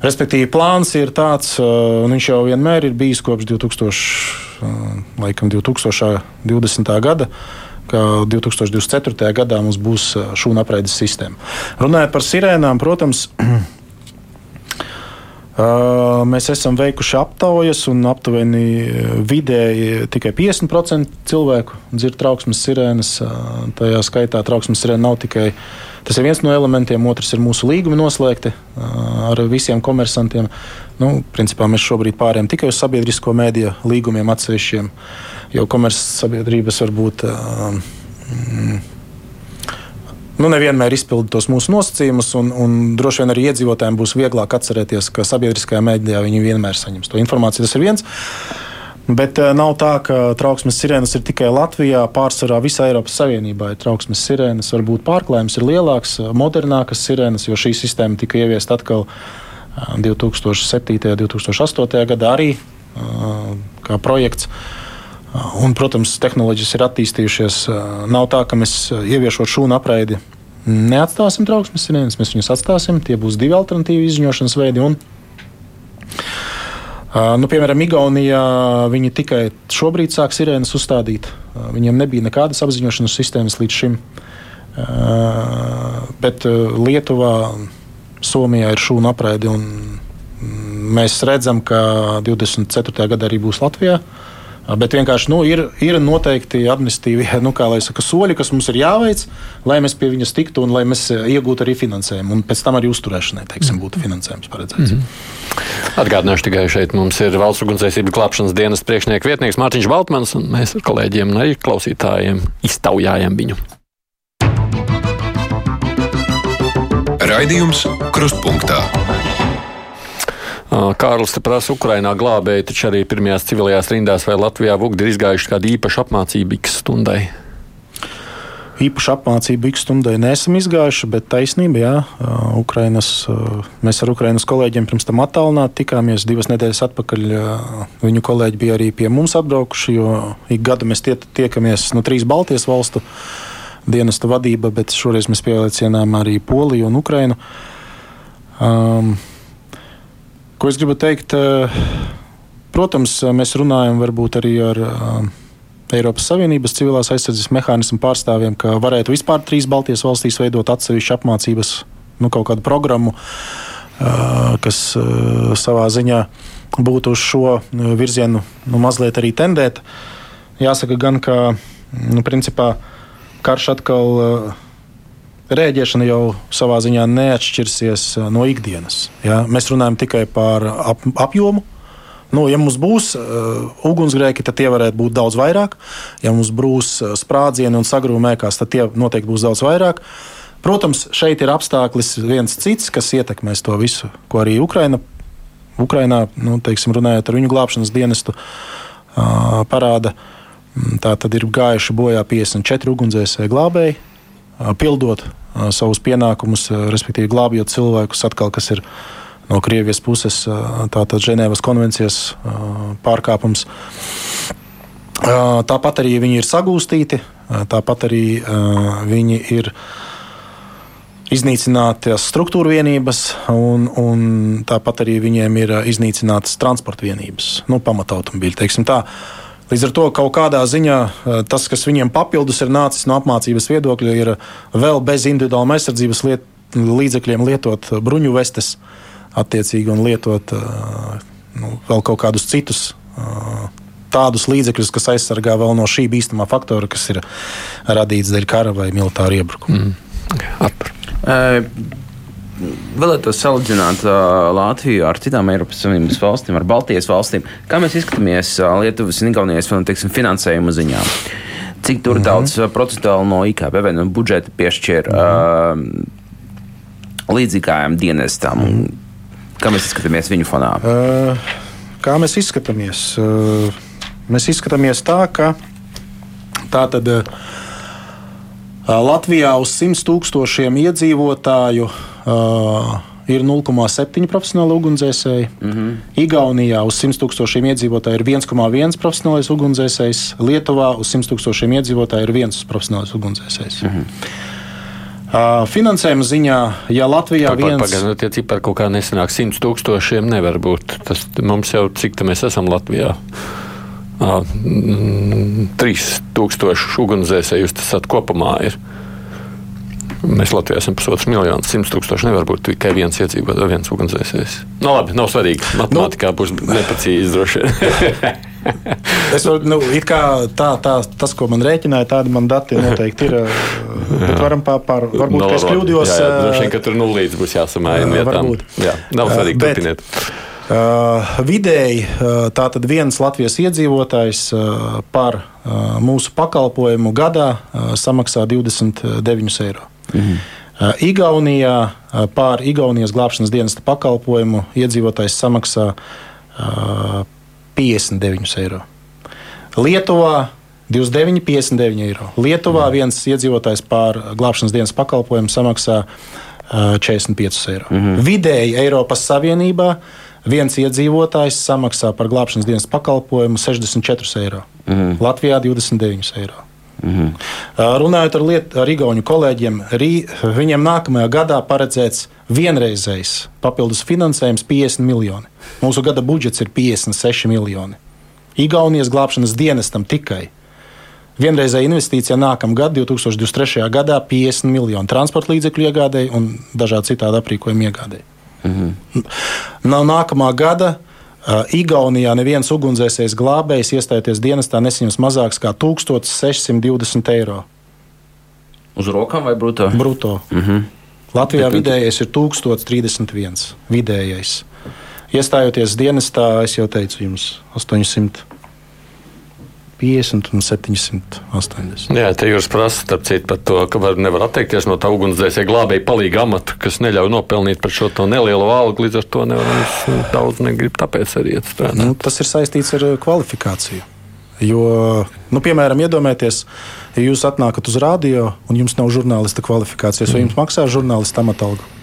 Respektīvi, plāns ir tāds, un viņš jau vienmēr ir bijis kopš 2000, laikam, 2020. gada ka 2024. gadā mums būs šūnu apreides sistēma. Runājot par sirēnām, protams, Mēs esam veikuši aptaujas, un aptuveni vidēji tikai 50% cilvēku dzird trauksmes sirēnas. Tajā skaitā trauksmes sirēna nav tikai tas ir viens no elementiem, otrs ir mūsu līgumi noslēgti ar visiem komersantiem. Nu, principā mēs šobrīd pārējām tikai uz sabiedrisko mēdīju līgumiem atsevišķiem, jo komercsabiedrības varbūt. Mm, nu, nevienmēr izpilda tos mūsu nosacījumus, un, un droši vien arī iedzīvotājiem būs vieglāk atcerēties, ka sabiedriskajā mēdījā viņi vienmēr saņems to informāciju. Tas ir viens. Bet uh, nav tā, ka trauksmes sirēnas ir tikai Latvijā. Pārsvarā visā Eiropas Savienībā ir trauksmes sirēnas. Varbūt pārklājums ir lielāks, modernākas sirēnas, jo šī sistēma tika ieviesta atkal uh, 2007. un 2008. gadā arī uh, kā projekts. Un, protams, tehnoloģijas ir attīstījušās. Nav tā, ka mēs ieviešot šūnu apraidi neatstāsim trauksmes sirēnas, mēs viņus atstāsim. Tie būs divi alternatīvi izziņošanas veidi. Un, Nu, piemēram, Igaunijā viņi tikai šobrīd sāk sirēnas uzstādīt. Viņiem nebija nekādas apziņošanas sistēmas līdz šim. Bet Lietuvā, Somijā ir šūnu apraidi. Mēs redzam, ka 24. gadā arī būs Latvijā. Bet vienkārši nu, ir, ir noteikti amnestīvi nu, saka, soļi, kas mums ir jāveic, lai mēs pie viņas tiktu un lai mēs eh, iegūtu arī finansējumu. Un pēc tam arī uzturēšanai teiksim, būtu finansējums paredzēts. Mm -hmm. Atgādināšu tikai šeit mums ir valsts ugunsdzēsības glābšanas dienas priekšnieks vietnieks Mārtiņš Baltmans, un mēs ar kolēģiem un arī klausītājiem iztaujājam viņu. Raidījums Krustpunktā. Kārlis te prasa, Ukrainā glābēji taču arī pirmajās civilajās rindās vai Latvijā vugdi ir izgājuši kādu īpašu apmācību X stundai. īpaši apmācību ik stundai neesam izgājuši, bet taisnība, jā, Ukrainas, mēs ar Ukrainas kolēģiem pirms tam attālināti tikāmies divas nedēļas atpakaļ. Viņu kolēģi bija arī pie mums atbraukuši, jo ik gadu mēs tie, tiekamies no trīs Baltijas valstu dienesta vadība, bet šoreiz mēs pieliecinām arī Poliju un Ukrainu. Um, ko es gribu teikt? Protams, mēs runājam varbūt arī ar. Uh, Eiropas Savienības civilās aizsardzības mehānismu pārstāvjiem, ka varētu vispār trīs Baltijas valstīs veidot atsevišķu apmācības, nu, kaut kādu programmu, kas savā ziņā būtu uz šo virzienu nu, mazliet arī tendēt. Jāsaka, gan ka nu, principā, karš atkal rēģēšana jau savā ziņā neatšķirsies no ikdienas. Ja? Mēs runājam tikai par ap, apjomu. Nu, ja mums būs uh, ugunsgrēki, tad tie varētu būt daudz vairāk. Ja mums būs uh, sprādzieni un sagrūmēkās, tad tie noteikti būs daudz vairāk. Protams, šeit ir apstākļis viens cits, kas ietekmēs to visu, ko arī Ukraina, Ukrainā, nu, teiksim, runājot ar viņu glābšanas dienestu, uh, parāda. Tā tad ir gājuši bojā 54 ugunsdzēsēji glābēji, pildot savus pienākumus, respektīvi glābjot cilvēkus, atkal, kas ir no Krievijas puses tātad Ženēvas konvencijas pārkāpums. Tāpat arī viņi ir sagūstīti, tāpat arī viņi ir iznīcinātas struktūra vienības, un, un tāpat arī viņiem ir iznīcinātas transporta vienības, nu, pamatautomobīļi. Līdz ar to kaut kādā ziņā tas, kas viņiem papildus ir nācis no apmācības viedokļa, ir vēl bez individuālām aizsardzības liet, līdzekļiem lietot bruņu vestes. Attiecīgi un lietot nu, vēl kaut kādus citus. Tādus līdzekļus, kas aizsargā vēl no šī bīstamā faktora, kas ir radīts dēļ kara vai militāra iebrukuma. Mm. Vēlētos salīdzināt uh, Latviju ar citām Eiropas Savienības valstīm, ar Baltijas valstīm. Kā mēs izskatāmies uh, Lietuvas un Igaunijas teiksim, finansējuma ziņā? Cik tur mm -hmm. daudz procentuāli no IKP no budžeta piešķir mm -hmm. uh, līdzīgajām dienestām? Mm -hmm. Kā mēs izskatāmies viņu fonā? Uh, kā mēs izskatāmies? Uh, mēs izskatāmies tā, ka tā tad. Uh, Latvijā uz 100 tūkstošiem iedzīvotāju uh, ir 0,7 profesionāli ugunsdzēsēji. Mm -hmm. Igaunijā uz 100 tūkstošiem iedzīvotāju ir 1,1 profesionālais ugunsdzēsējs. Lietuvā uz 100 tūkstošiem iedzīvotāju ir 1 profesionālais ugunsdzēsējs. Mm -hmm. Uh, finansējuma ziņā, ja Latvijā ir viens... pagaidām, tie cipari kaut kā nesenāk, 100 tūkstošiem nevar būt. Tas mums jau cik tā mēs esam Latvijā. Uh, 3000 ugunsdzēsēju tas kopumā ir. Mēs Latvijā esam pusotrs miljons, simts tūkstoši nevar būt tikai viens iedzīvotājs, viens ugunsdzēsējs. Nu, labi, nav svarīgi. Matemātikā būs neprecīzi droši vien. es varu, nu, tā, tā, tas, ko man rēķināja, tādi man dati noteikti ir. Bet varam pār, varbūt, no, ka es kļūdījos. Jā, jā, droši vien, ka tur nulīdz būs jāsamāja vietām. Jā, nav svarīgi, turpiniet. Uh, vidēji uh, tātad viens Latvijas iedzīvotājs uh, par uh, mūsu pakalpojumu gadā uh, samaksā 29 eiro. Mhm. Uh, Igaunijā uh, pār Igaunijas glābšanas dienesta pakalpojumu iedzīvotājs samaksā uh, 59 eiro. Lietuvā 29, 59 eiro. Lietuvā mm. viens iedzīvotājs pār glābšanas dienas pakalpojumu samaksā uh, 45 eiro. Mm -hmm. Vidēji Eiropas Savienībā viens iedzīvotājs samaksā par glābšanas dienas pakalpojumu 64 eiro. Mm -hmm. Latvijā 29 eiro. -hmm. Runājot ar, liet, ar Igaunu kolēģiem, rī, viņiem nākamajā gadā paredzēts vienreizējs papildus finansējums 50 miljoni. Mūsu gada budžets ir 56 miljoni. Igaunijas glābšanas dienestam tikai. Vienreizēja investīcija nākamā gada, 2023. gadā, 50 miljonu transporta līdzekļu iegādēji un dažādu citādu aprīkojumu iegādēji. Nav nākamā gada. Uh, Igaunijā neviens ugunsdzēsējs glābējs iestājoties dienestā nesaņems mazāks kā 1620 eiro. Uz rokām vai brutto? Brutto. Mm -hmm. Latvijā vidējais ir 1031. Vidējais. Iestājoties dienestā, es jau teicu jums, 800. 50 un 780. Jā, te jūs prasat, starp citu, par to, ka var, nevar atteikties no tā ugunsdzēsēja glābēja palīga amata, kas neļauj nopelnīt par šo nelielu algu. Līdz ar to nevar daudz negrib, tāpēc arī iet strādāt. Nu, tas ir saistīts ar kvalifikāciju. Jo, nu, piemēram, iedomājieties, ja jūs atnākat uz radio un jums nav žurnālista kvalifikācijas, vai jums maksā žurnālista amatalgu?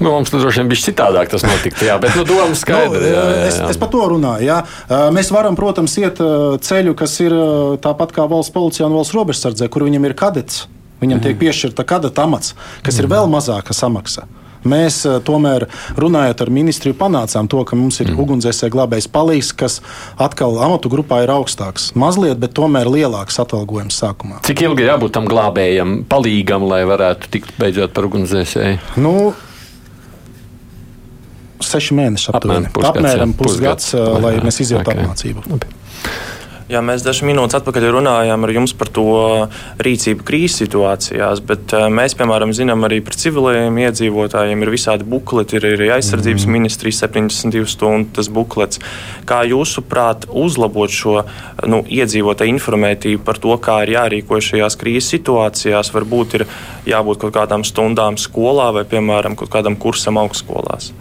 Nu, mums tur droši vien bija citādāk tas notiktu, jā, bet nu, doma skaidra. Nu, jā, jā, jā. es, es par to runāju. Jā. Mēs varam, protams, iet ceļu, kas ir tāpat kā valsts policijā un valsts robežsardzē, kur viņam ir kadets. Viņam mm. tiek piešķirta kadeta amats, kas mm. ir vēl mazāka samaksa. Mēs tomēr runājot ar ministriju, panācām to, ka mums ir mm. ugunsdzēsēji glābējs palīgs, kas atkal amatu grupā ir augstāks. Mazliet, bet tomēr lielāks atalgojums sākumā. Cik ilgi jābūt tam glābējam, palīgam, lai varētu tikt beidzot par ugunsdzēsēju? Nu, seši mēneši aptuveni. Apmēram pusgads, Apmēram jā, pusgads, pusgads. lai Jā, mēs izietu ok. apmācību. Labi. Jā, mēs dažas minūtes atpakaļ runājām ar jums par to rīcību krīzes situācijās, bet eh, mēs, piemēram, zinām arī par civiliem iedzīvotājiem. Ir visādi bukleti, ir arī aizsardzības mm. ministrijas 72 stundu tas buklets. Kā jūsuprāt, uzlabot šo nu, iedzīvotāju informētību par to, kā ir jārīkojas šajās krīzes situācijās? Varbūt ir jābūt kaut kādām stundām skolā vai, piemēram, kaut kādam kursam augstskolās.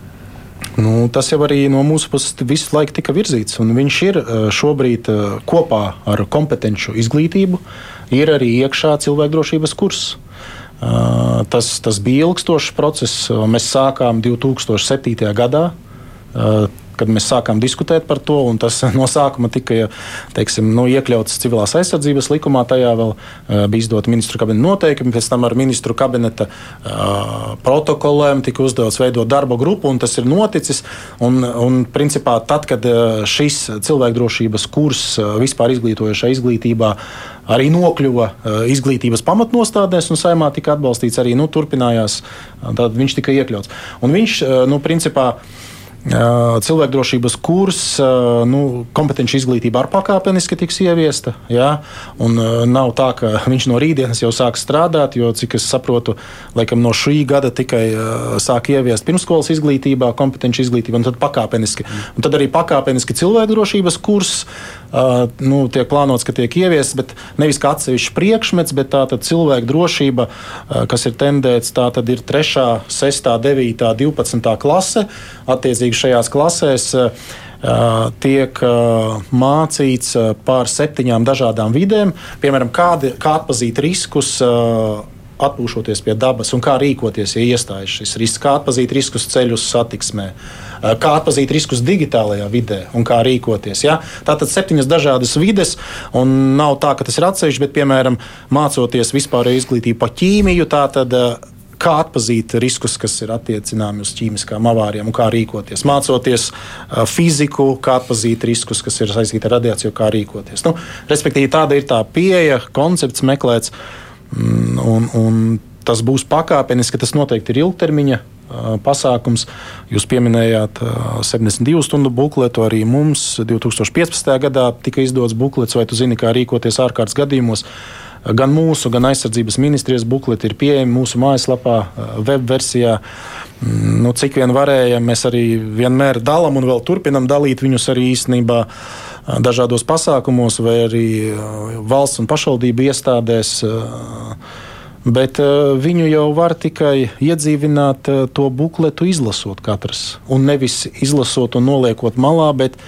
Nu, tas jau arī no mūsu puses visu laiku tika virzīts. un Viņš ir eh, šobrīd eh, kopā ar kompetenci izglītību, ir arī iekšā cilvēkdrošības kurs. Eh, Tas, tas bija ilgstošs process. Mēs sākām 2007. gadā kad mēs sākām diskutēt par to, un tas no sākuma tika teiksim, nu, iekļauts civilās aizsardzības likumā. Tajā vēl uh, bija izdota ministru kabineta noteikumi, pēc tam ar ministru kabineta uh, protokoliem tika uzdots veidot darba grupu, un tas ir noticis. Un, un, principā, tad, kad uh, šis cilvēkdrošības kurs vispār izglītojošā izglītībā arī nokļuva izglītības pamatnostādēs, un saimā tika atbalstīts arī nu, turpinājās, tad viņš tika iekļauts. Un viņš, nu, principā, Cilvēkdrošības kurs, nu, kompetenci izglītība ar pakāpeniski tiks ieviesta. Jā, un nav tā, ka viņš no rītdienas jau sāk strādāt, jo, cik es saprotu, laikam no šī gada tikai sāk ieviest pirmskolas izglītībā, kompetenci izglītībā, un tad pakāpeniski. Un tad arī pakāpeniski cilvēkdrošības kurs nu, tiek plānots, ka tiek ieviests, bet nevis kā atsevišķs priekšmets, bet tā tad cilvēku drošība, kas ir tendēts, tā ir 3, 6, 9, 12 klase. Attiecīgi šajās klasēs tiek mācīts par septiņām dažādām vidēm, piemēram, kādi, kā atpazīt riskus atpūšoties pie dabas un kā rīkoties, ja iestājas šis risks, kā atpazīt riskus ceļu satiksmē, kā atpazīt riskus digitālajā vidē un kā rīkoties. Ja? Tātad septiņas dažādas vides, un nav tā, ka tas ir atsevišķi, bet, piemēram, mācoties vispārēju izglītību par ķīmiju, tātad kā atpazīt riskus, kas ir attiecināmi uz ķīmiskām avārijām un kā rīkoties. Mācoties uh, fiziku, kā atpazīt riskus, kas ir saistīti ar radiāciju, kā rīkoties. Nu, respektīvi, tāda ir tā pieeja, koncepts meklēts, mm, un, un tas būs pakāpeniski, tas noteikti ir ilgtermiņa. uh, Pasākums. Jūs pieminējāt uh, 72 stundu bukletu. Arī mums 2015. gadā tika izdots buklets, vai tu zini, kā rīkoties ārkārtas gadījumos. Gan mūsu, gan aizsardzības ministrijas bukleti ir pieejami mūsu mājaslapā, web versijā. Mm, Nu, cik vien varējām, mēs arī vienmēr dalām un vēl turpinām dalīt viņus arī īstenībā dažādos pasākumos, vai arī valsts un pašvaldību iestādēs. Bet viņu jau var tikai iedzīvināt to bukletu, izlasot katrs. Un nevis izlasot un noliekot malā, bet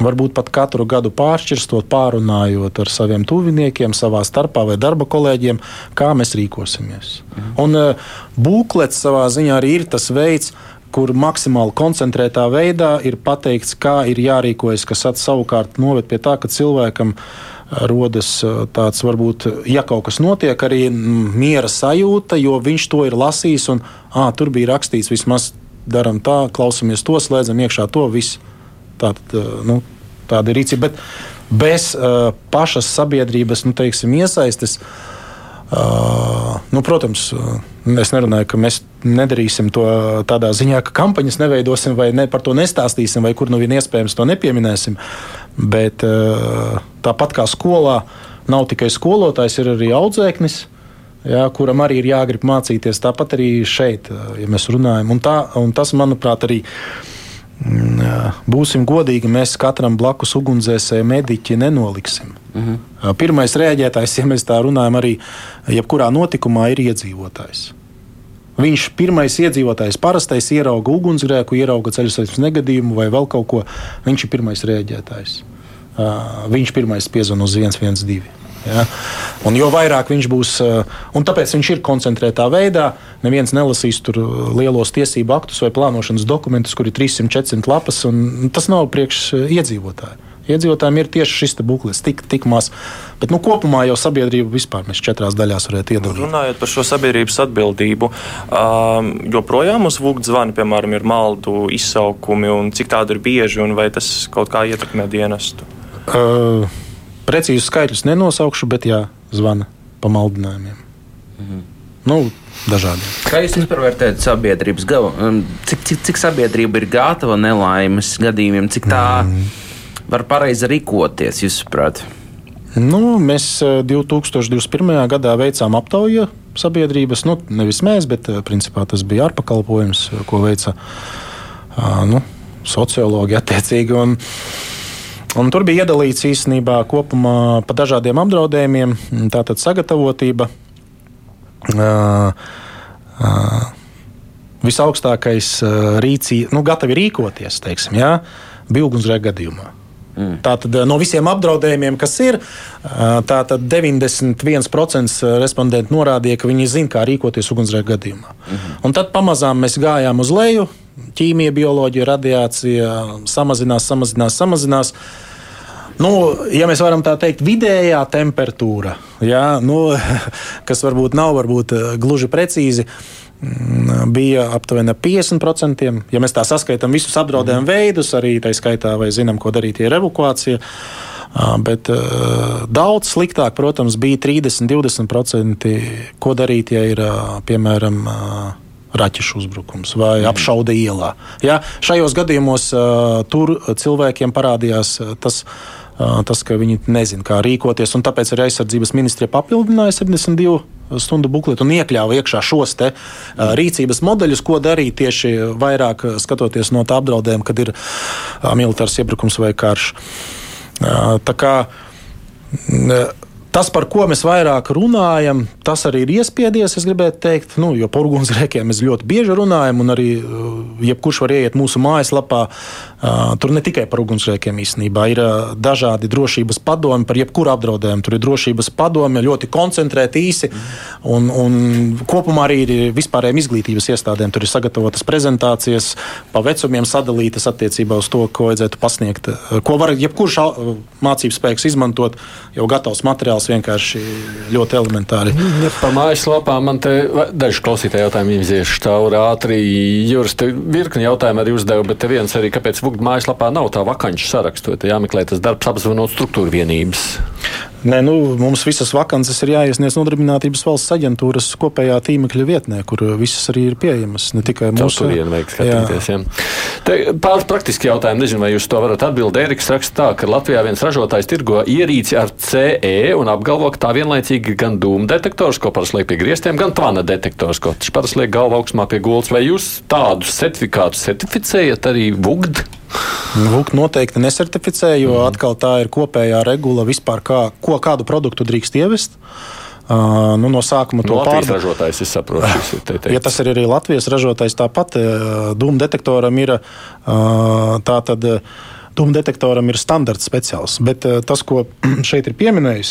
varbūt pat katru gadu pāršķirstot, pārunājot ar saviem tuviniekiem, savā starpā vai darba kolēģiem, kā mēs rīkosimies. Mhm. Un uh, būklets savā ziņā arī ir tas veids, kur maksimāli koncentrētā veidā ir pateikts, kā ir jārīkojas, kas savukārt noved pie tā, ka cilvēkam rodas tāds, varbūt, ja kaut kas notiek, arī miera sajūta, jo viņš to ir lasījis un à, tur bija rakstīts, vismaz darām tā, klausamies to, slēdzam iekšā to visu. Tātad, nu, tāda ir rīcība. Bet bez uh, pašas sabiedrības nu, teiksim, iesaistes, uh, nu, protams, es nerunāju, ka mēs nedarīsim to tādā ziņā, ka kampaņas neveidosim vai ne, par to nestāstīsim, vai kur nu vien iespējams to nepieminēsim. Bet uh, tāpat kā skolā, nav tikai skolotājs, ir arī audzēknis. Jā, kuram arī ir jāgrib mācīties, tāpat arī šeit, ja mēs runājam. Un, tā, un tas, manuprāt, arī uh, Būsim godīgi, mēs katram blakus ugunsdzēsēju mediķi nenoliksim. Uh -huh. Pirmais rēģētājs, ja mēs tā runājam, arī jebkurā notikumā ir iedzīvotājs. Viņš pirmais iedzīvotājs parastais ierauga ugunsgrēku, ierauga ceļu satiksmes negadījumu vai vēl kaut ko. Viņš ir pirmais rēģētājs. viņš pirmais piezvan uz 112. Ja? Un jo vairāk viņš būs, un tāpēc viņš ir koncentrētā veidā, neviens nelasīs tur lielos tiesību aktus vai plānošanas dokumentus, kur ir 300, 400 lapas, un tas nav priekš iedzīvotāju. Iedzīvotājiem ir tieši šis buklis, tik, tik maz. Bet nu, kopumā jau sabiedrība vispār mēs četrās daļās varētu iedalīt. Runājot par šo sabiedrības atbildību, um, joprojām uz VUGT zvani, piemēram, ir maldu izsaukumi, un cik tādu ir bieži, un vai tas kaut kā ietekmē dienestu? Uh, Precīzi skaitļus nenosaukšu, bet jā, zvana pa maldinājumiem. Mhm. Nu, dažādi. Kā jūs vispār vērtējat sabiedrības galu? Um, cik, cik, cik sabiedrība ir gatava nelaimes gadījumiem, cik tā mm. var pareizi rīkoties, jūsuprāt? Nu, mēs 2021. Eh, gadā veicām aptauju sabiedrības, nu, nevis mēs, bet eh, principā tas bija ārpakalpojums, ko veica nu, sociologi attiecīgi. Un, Un tur bija iedalīts īstenībā kopumā pa dažādiem apdraudējumiem, tātad sagatavotība. Uh, uh, visaugstākais uh, rīcība, nu, gatavi rīkoties, teiksim, jā, bija ugunsgrēka gadījumā. Mm. Tātad no visiem apdraudējumiem, kas ir, tātad 91% respondentu norādīja, ka viņi zina, kā rīkoties ugunsgrēka gadījumā. Mm -hmm. Un tad pamazām mēs gājām uz leju, ķīmija, bioloģija, radiācija samazinās, samazinās, samazinās. Nu, ja mēs varam tā teikt, vidējā temperatūra, jā, nu, kas varbūt nav varbūt, eh, gluži precīzi, mm, bija aptuveni 50%. Ja mēs tā saskaitām visus apdraudējumu mm. veidus, arī tā skaitā, vai zinām, ko darīt, ir evakuācija. Bet daudz sliktāk, protams, bija 30-20%, ko darīt, ja ir piemēram. Uh, raķešu uzbrukums vai mm. apšaude ielā. Ja, šajos gadījumos uh, tur cilvēkiem parādījās uh, tas. Uh, tas, ka viņi nezina, kā rīkoties, un tāpēc arī aizsardzības ministrija papildināja 72 stundu bukletu un iekļāva iekšā šos te, uh, rīcības modeļus, ko darīt tieši vairāk skatoties no tā apdraudējuma, kad ir uh, militārs iebrukums vai karš. Uh, tā kā Tas, par ko mēs vairāk runājam, tas arī ir iespiedies. Es gribētu teikt, nu, jo par ugunsgrēkiem mēs ļoti bieži runājam, un arī uh, jebkurš var ieiet mūsu mājaslapā. Uh, tur ne tikai par ugunsgrēkiem īstenībā ir uh, dažādi drošības padomi par jebkuru apdraudējumu. Tur ir drošības padomi ļoti koncentrēti, īsi, un, un kopumā arī ir vispārējiem izglītības iestādēm. Tur ir sagatavotas prezentācijas, pa vecumiem sadalītas attiecībā uz to, ko vajadzētu pasniegt, ko var jebkurš mācību spēks izmantot, jau gatavs materiāls materiāls vienkārši ļoti elementāri. Ja par mājaslapām man te daži klausītāji jautājumi iziešu cauri ātri. Jūras te virkni jautājumu arī uzdeva, bet te viens arī, kāpēc Vugd mājaslapā nav tā vakanču sarakstu, te jāmeklē tas darbs apzvanot struktūru vienības. Nē, nu, mums visas vakances ir jāiesniedz Nodarbinātības valsts aģentūras kopējā tīmekļa vietnē, kur visas arī ir pieejamas. Ne tikai mūsu monēta, vajag skatīties. Jā. Jā. Pāris praktiski jautājumi, nezinu, vai jūs to varat atbildēt. Eriks raksta tā, ka Latvijā viens ražotājs tirgo ierīci ar CE un apgalvo, ka tā vienlaicīgi gan dūmu detektors, ko parasti liek pie griestiem, gan tvana detektors, ko parasti liek galva augstumā pie gultas. Vai jūs tādus certifikātus certificējat arī VUGD? VUK noteikti nesertificē, jo mm. atkal tā ir kopējā regula vispār, kā, ko kādu produktu drīkst ievest. Uh, nu, no sākuma to no pārbaudīt. ražotājs, es saprotu, šis ir teikts. Ja tas ir arī Latvijas ražotājs, tāpat dūmu detektoram ir uh, tā tad. Dūmu detektoram ir standarts speciāls, bet uh, tas, ko šeit ir pieminējis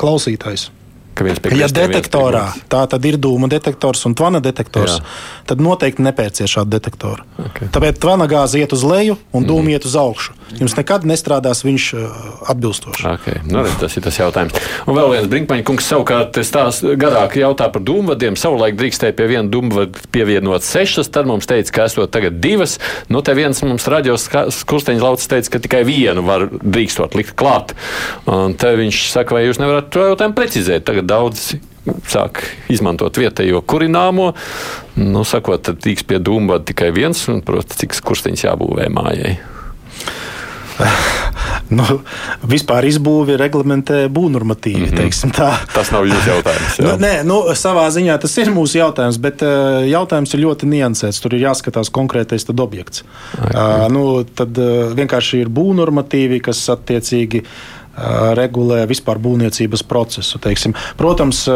klausītājs, ka viens pie ja detektorā tā tad ir dūma detektors un tvana detektors, Jā. tad noteikti nepērciet šādu detektoru. Okay. Tāpēc tvana gāze iet uz leju un dūma mm. iet uz augšu. Jums nekad nestrādās viņš uh, atbilstoši. Okay. Nu, tas ir tas jautājums. Un vēl viens Brinkmaņa kungs savukārt tās garāk jautā par dūmvadiem. Savulaik drīkstēja pie viena dūmvada pievienot sešas, tad mums teica, ka esot tagad divas. Nu, te viens mums raģos kursteņa laucis teica, ka tikai vienu var drīkstot likt klāt. Un te viņš saka, vai jūs nevarat to jautājumu precizēt. Tagad daudz sāk izmantot vietējo kurināmo. Nu, sakot, tad tiks pie dūmbada tikai viens, un, protams, cik kursteņš jābūvē mājai. nu, vispār izbūvi reglamentē būvnormatīvi. Mm -hmm. tas nav jūsu jautājums. Jā. nu, nē, nu, savā ziņā tas ir mūsu jautājums, bet uh, jautājums ir ļoti niansēts. Tur ir jāskatās konkrētais objekts. Okay. Uh, nu, tad uh, vienkārši ir būvnormatīvi, kas attiecīgi regulē vispār būvniecības procesu. Teiksim. Protams,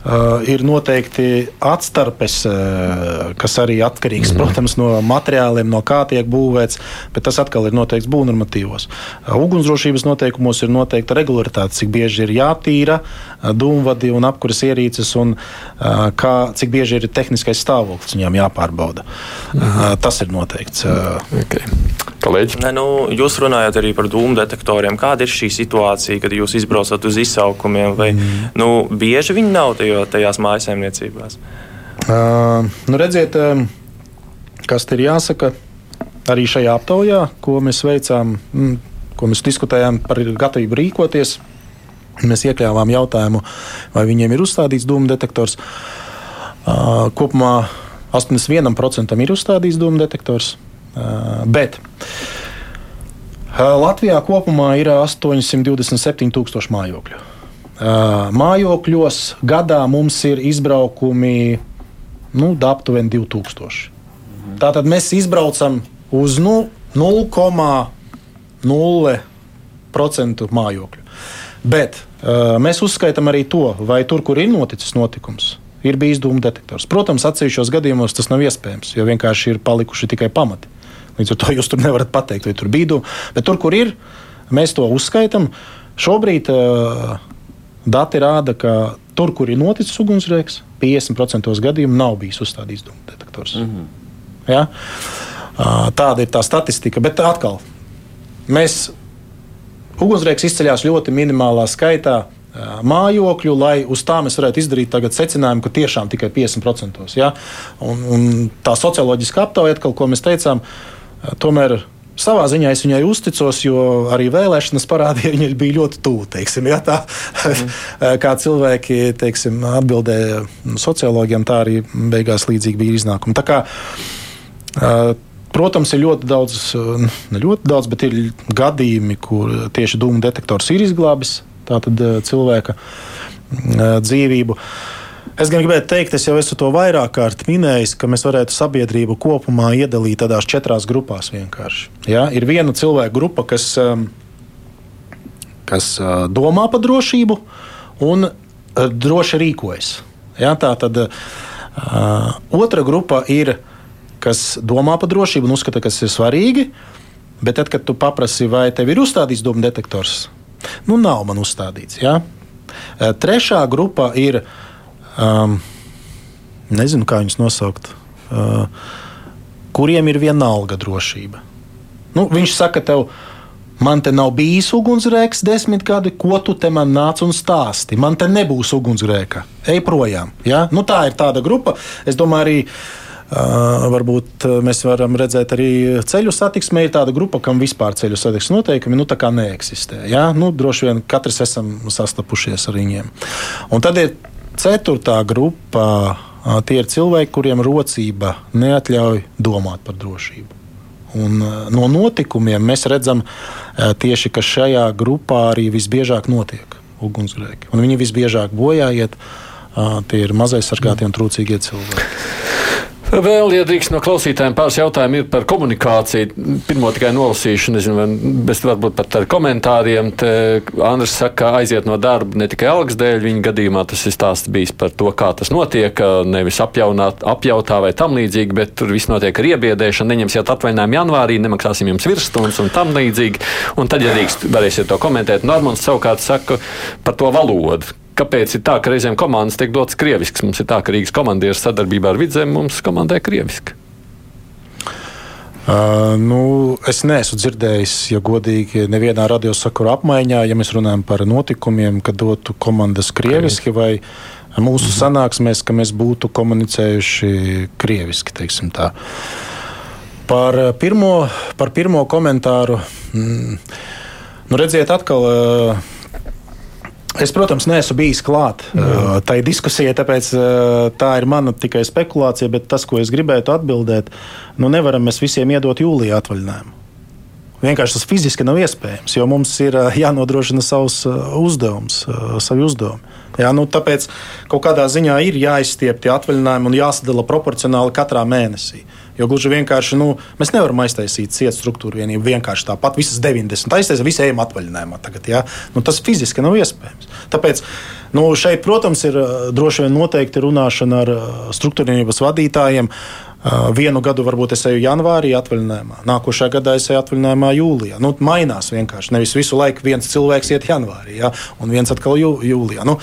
Uh, ir noteikti atstarpes, uh, kas arī atkarīgs, mm. protams, no materiāliem, no kā tiek būvēts, bet tas atkal ir noteikts būvnormatīvos. Uh, ugunsdrošības noteikumos ir noteikta regularitāte, cik bieži ir jātīra dūmvadi un apkuras ierīces, un kā, cik bieži ir tehniskais stāvoklis viņām jāpārbauda. Mm. Uh, tas ir noteikts. Okay. Kolēģi? Ne, nu, jūs runājat arī par dūmu detektoriem. Kāda ir šī situācija, kad jūs izbraucat uz izsaukumiem? Vai mm. nu, bieži viņi nav tajā, tajās mājsaimniecībās? Uh, nu, redziet, kas ir jāsaka arī šajā aptaujā, ko mēs veicām, mm, ko mēs diskutējām par gatavību rīkoties. Mēs iekļāvām jautājumu, vai viņiem ir uzstādīts dūmu detektors. Uh, kopumā 81% ir uzstādīts dūmu detektors. Bet Latvijā kopumā ir 827,000 mājokļu. Mājokļos gadā mums ir izbraukumi nu, aptuveni 2000. Tātad mēs izbraucam uz nu, 0,0% mājokļu. Bet uh, mēs uzskaitām arī to, vai tur, kur ir noticis notikums, ir bijis dūmu detektors. Protams, atsevišķos gadījumos tas nav iespējams, jo vienkārši ir palikuši tikai pamati. Līdz ar to jūs tur nevarat pateikt, vai tur bija dūma. Bet tur, kur ir, mēs to uzskaitām. Šobrīd uh, dati rāda, ka tur, kur ir noticis ugunsgrēks, 50% gadījumu nav bijis uzstādīts dūmu detektors. Mm -hmm. ja? uh, tāda ir tā statistika. Bet atkal, mēs ugunsgrēks izceļas ļoti minimālā skaitā mājokļu, lai uz tā mēs varētu izdarīt secinājumu, ka tiešām tikai 50%. Ja? Un, un tā socioloģiska aptaujā, atkal, ko mēs teicām, uh, Tomēr savā ziņā es viņai uzticos, jo arī vēlēšanas parādīja, viņa bija ļoti tuvu. Teiksim, ja, tā, mm. kā cilvēki teiksim, atbildēja sociologiem, tā arī beigās līdzīgi bija iznākumi. Tā kā, Protams, ir ļoti daudz, ne ļoti daudz, bet ir gadījumi, kur tieši dūmu detektors ir izglābis cilvēka dzīvību. Uh, Es gan gribētu teikt, es jau esmu to vairāk kārt minējis, ka mēs varētu sabiedrību kopumā iedalīt tādās četrās grupās. Vienkārši. Ja? Ir viena cilvēka grupa, kas, um, kas uh, domā par drošību un uh, droši rīkojas. Ja? Tā tad uh, otra grupa ir, kas domā par drošību un uzskata, ka tas ir svarīgi. Bet tad, kad tu paprasti, vai tev ir uzstādīts doma detektors, nu nav man uzstādīts. Ja? Trešā grupa ir um, nezinu, kā viņus nosaukt, uh, kuriem ir vienalga drošība. Nu, viņš saka, tev, man te nav bijis ugunsgrēks desmit gadi, ko tu te man nāc un stāsti. Man te nebūs ugunsgrēka. Ej projām. Ja? Nu, tā ir tāda grupa. Es domāju, arī. Uh, varbūt mēs varam redzēt, arī ceļu satiksmē ir tāda grupa, kam vispār ceļu satiksmes noteikumi nu, neeksistē. Ja? Nu, droši vien katrs esam sastapušies ar viņiem. Un tad ir Ceturtā grupa tie ir cilvēki, kuriem rocība neatļauj domāt par drošību. Un no notikumiem mēs redzam tieši, ka šajā grupā arī visbiežāk notiek ugunsgrēki. Un viņi visbiežāk bojā iet. Tie ir mazai sargātie un trūcīgie cilvēki. Vēl, ja drīkst no klausītājiem, pāris jautājumu ir par komunikāciju. Pirmo tikai nolasīšu, nezinu, bet varbūt pat ar komentāriem. Te Andris saka, aiziet no darba ne tikai algas dēļ, viņa gadījumā tas ir stāsts bijis par to, kā tas notiek, nevis apjaunāt, apjautā vai tam līdzīgi, bet tur viss notiek ar iebiedēšanu, neņemsiet atvaļinājumu janvārī, nemaksāsim jums virsstundas un tam līdzīgi. Un tad, ja drīkst, varēsiet to komentēt. Normons savukārt saka par to valodu kāpēc ir tā, ka reizēm komandas tiek dotas krievisks. Mums ir tā, ka Rīgas komandieris sadarbībā ar vidzemi mums komandē krieviski. Uh, nu, es neesmu dzirdējis, ja godīgi, nevienā radiosakura apmaiņā, ja mēs runājam par notikumiem, kad dotu komandas krieviski vai mūsu mhm. sanāksmēs, ka mēs būtu komunicējuši krieviski. Par pirmo, par pirmo komentāru. Mm, nu, redziet, atkal. Uh, Es, protams, neesmu bijis klāt uh, tai diskusijai, tāpēc uh, tā ir mana tikai spekulācija. Bet tas, ko es gribētu atbildēt, nu nevaram mēs visiem iedot jūlijā atvaļinājumu. Vienkārši tas fiziski nav iespējams, jo mums ir uh, jānodrošina savs uh, uzdevums, uh, savi uzdevumi. Jā, nu, tāpēc kaut kādā ziņā ir jāizstiep tie atvaļinājumi un jāsadala proporcionāli katrā mēnesī. Jo gluži vienkārši nu, mēs nevaram aiztaisīt cietu struktūru vienību vienkārši tāpat. Visas 90 aiztaisīt, visi ejam atvaļinājumā. Tagad, ja? nu, tas fiziski nav iespējams. Tāpēc nu, šeit, protams, ir droši vien noteikti runāšana ar struktūrvienības vadītājiem. Uh, vienu gadu varbūt es eju janvārī atvaļinājumā, nākošajā gadā es eju atvaļinājumā jūlijā. Nu, mainās vienkārši. Nevis visu laiku viens cilvēks iet janvārī, ja, un viens atkal jū, jūlijā. Nu,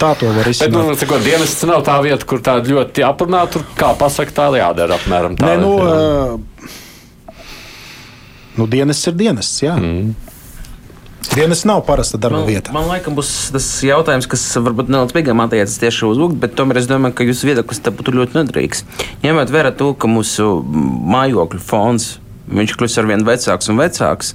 tā to var izdarīt. Nu, cikot, dienests nav tā vieta, kur tā ļoti aprunā, tur kā pasaka, tā jādara apmēram tā. Ne, nu, uh, nu, dienests ir dienests, jā. Mm. Dienas nav parasta darba man, vieta. Man liekas, būs tas jautājums, kas varbūt nedaudz pieejams attiecas tieši uz uguni, bet tomēr es domāju, ka jūsu viedoklis būtu ļoti noderīgs. Ņemot vērā to, ka mūsu mājokļu fonds viņš kļūst ar vien vecāks un vecāks.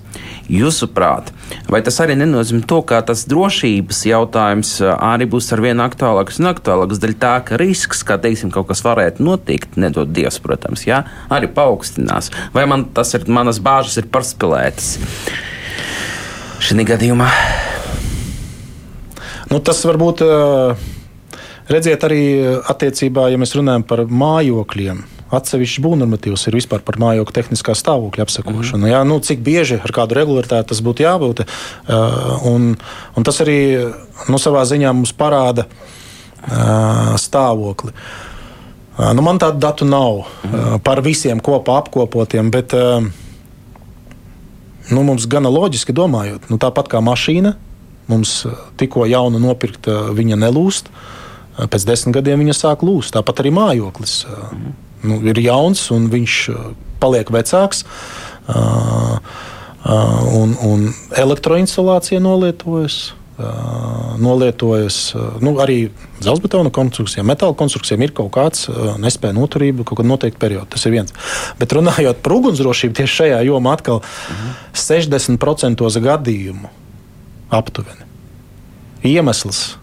Jūsuprāt, vai tas arī nenozīmē to, ka tas drošības jautājums arī būs ar vien aktuālāks un aktuālāks? Daļai tā, ka risks, ka teiksim, kaut kas varētu notikt, nedod Dievs, protams, jā, arī paaugstinās. Vai man tas ir, manas bāžas ir parspēlētas? Šī gadījumā? Nu, tas varbūt redziet arī attiecībā, ja mēs runājam par mājokļiem. Atsevišķs būvnormatīvs ir vispār par mājokļa tehniskā stāvokļa apsakošanu. Mm -hmm. jā, nu, cik bieži ar kādu regularitāti tas būtu jābūt. Un, un tas arī nu, savā ziņā mums parāda stāvokli. Nu, man tādu datu nav mm -hmm. par visiem kopā apkopotiem, bet uh, nu, mums gana loģiski domājot, nu, tāpat kā mašīna, mums eh, tikko jaunu nopirkta, viņa nelūst. Eh, pēc desmit gadiem viņa sāk lūst. Tāpat arī mājoklis mm. nu, ir jauns un viņš paliek vecāks. Uh, uh, un, un elektroinstalācija nolietojas nolietojas nu, arī dzelzbetona konstrukcijām, metāla konstrukcijām, ir kaut kāds nespēja noturība, kaut kāda noteikta perioda. Tas ir viens. Bet runājot par ugunsdrošību, tieši šajā jomā atkal mhm. 60% gadījumu aptuveni. Iemesls,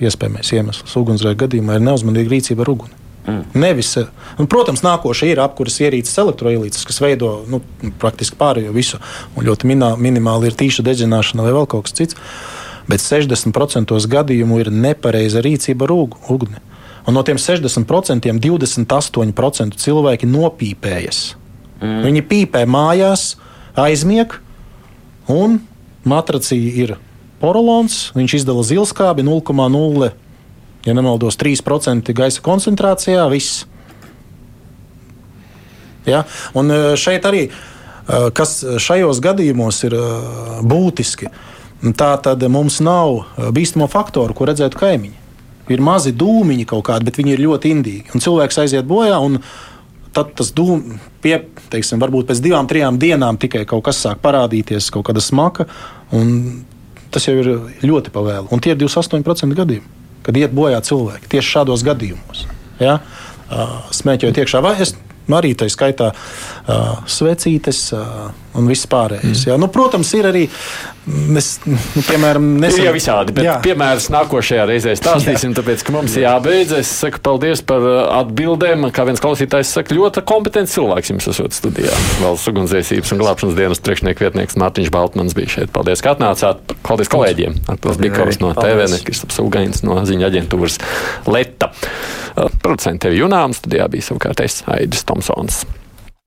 iespējamais iemesls ugunsgrēka gadījumā ir neuzmanīga rīcība ar uguni. Mm. Nevis, un, protams, nākošais ir apkuras ierīces, elektroierīces, kas veido nu, praktiski pārējo visu. Un ļoti minā, minimāli ir tīša dedzināšana vai vēl kaut kas cits. Uh, bet 60% gadījumu ir nepareiza rīcība ar uguni. Un no tiem 60% 28% cilvēki nopīpējas. Mm. Viņi pīpē mājās, aizmieg, un matracī ir porolons. Viņš izdala zilskābi 0,0, ja nemaldos, 3% gaisa koncentrācijā. Viss. Ja? Un e, šeit arī, e, kas šajos gadījumos ir e, būtiski, ir Tā tad mums nav uh, bīstamo faktoru, ko redzētu kaimiņi. Ir mazi dūmiņi kaut kādi, bet viņi ir ļoti indīgi. Un cilvēks aiziet bojā, un tad tas dūms, pie, teiksim, varbūt pēc divām, trijām dienām tikai kaut kas sāk parādīties, kaut kāda smaka. Tas jau ir ļoti pavēlu. Un tie ir 28% gadījumi, kad iet bojā cilvēki tieši šādos gadījumos. Ja? Smēķējot iekšā, vai es arī tā skaitā svecītes un viss pārējais. Mm. Nu, protams, ir arī. Mēs, nu, piemēram, nesen... Ir jau visādi, bet jā. piemērs nākošajā reizē stāstīsim, jā. tāpēc, ka mums jābeidz. Es saku paldies par atbildēm. Kā viens klausītājs saka, ļoti kompetents cilvēks jums esot studijā. Valsts ugunsdzēsības un glābšanas dienas priekšnieku vietnieks Mārtiņš Baltmans bija šeit. Paldies, ka atnācāt. Paldies kolēģiem. Arturs Bikovs no TVN, Kristaps Ugains no ziņa aģentūras Leta. Producents tevi Junāms, studijā bija savukārt es Aidis Tomsons.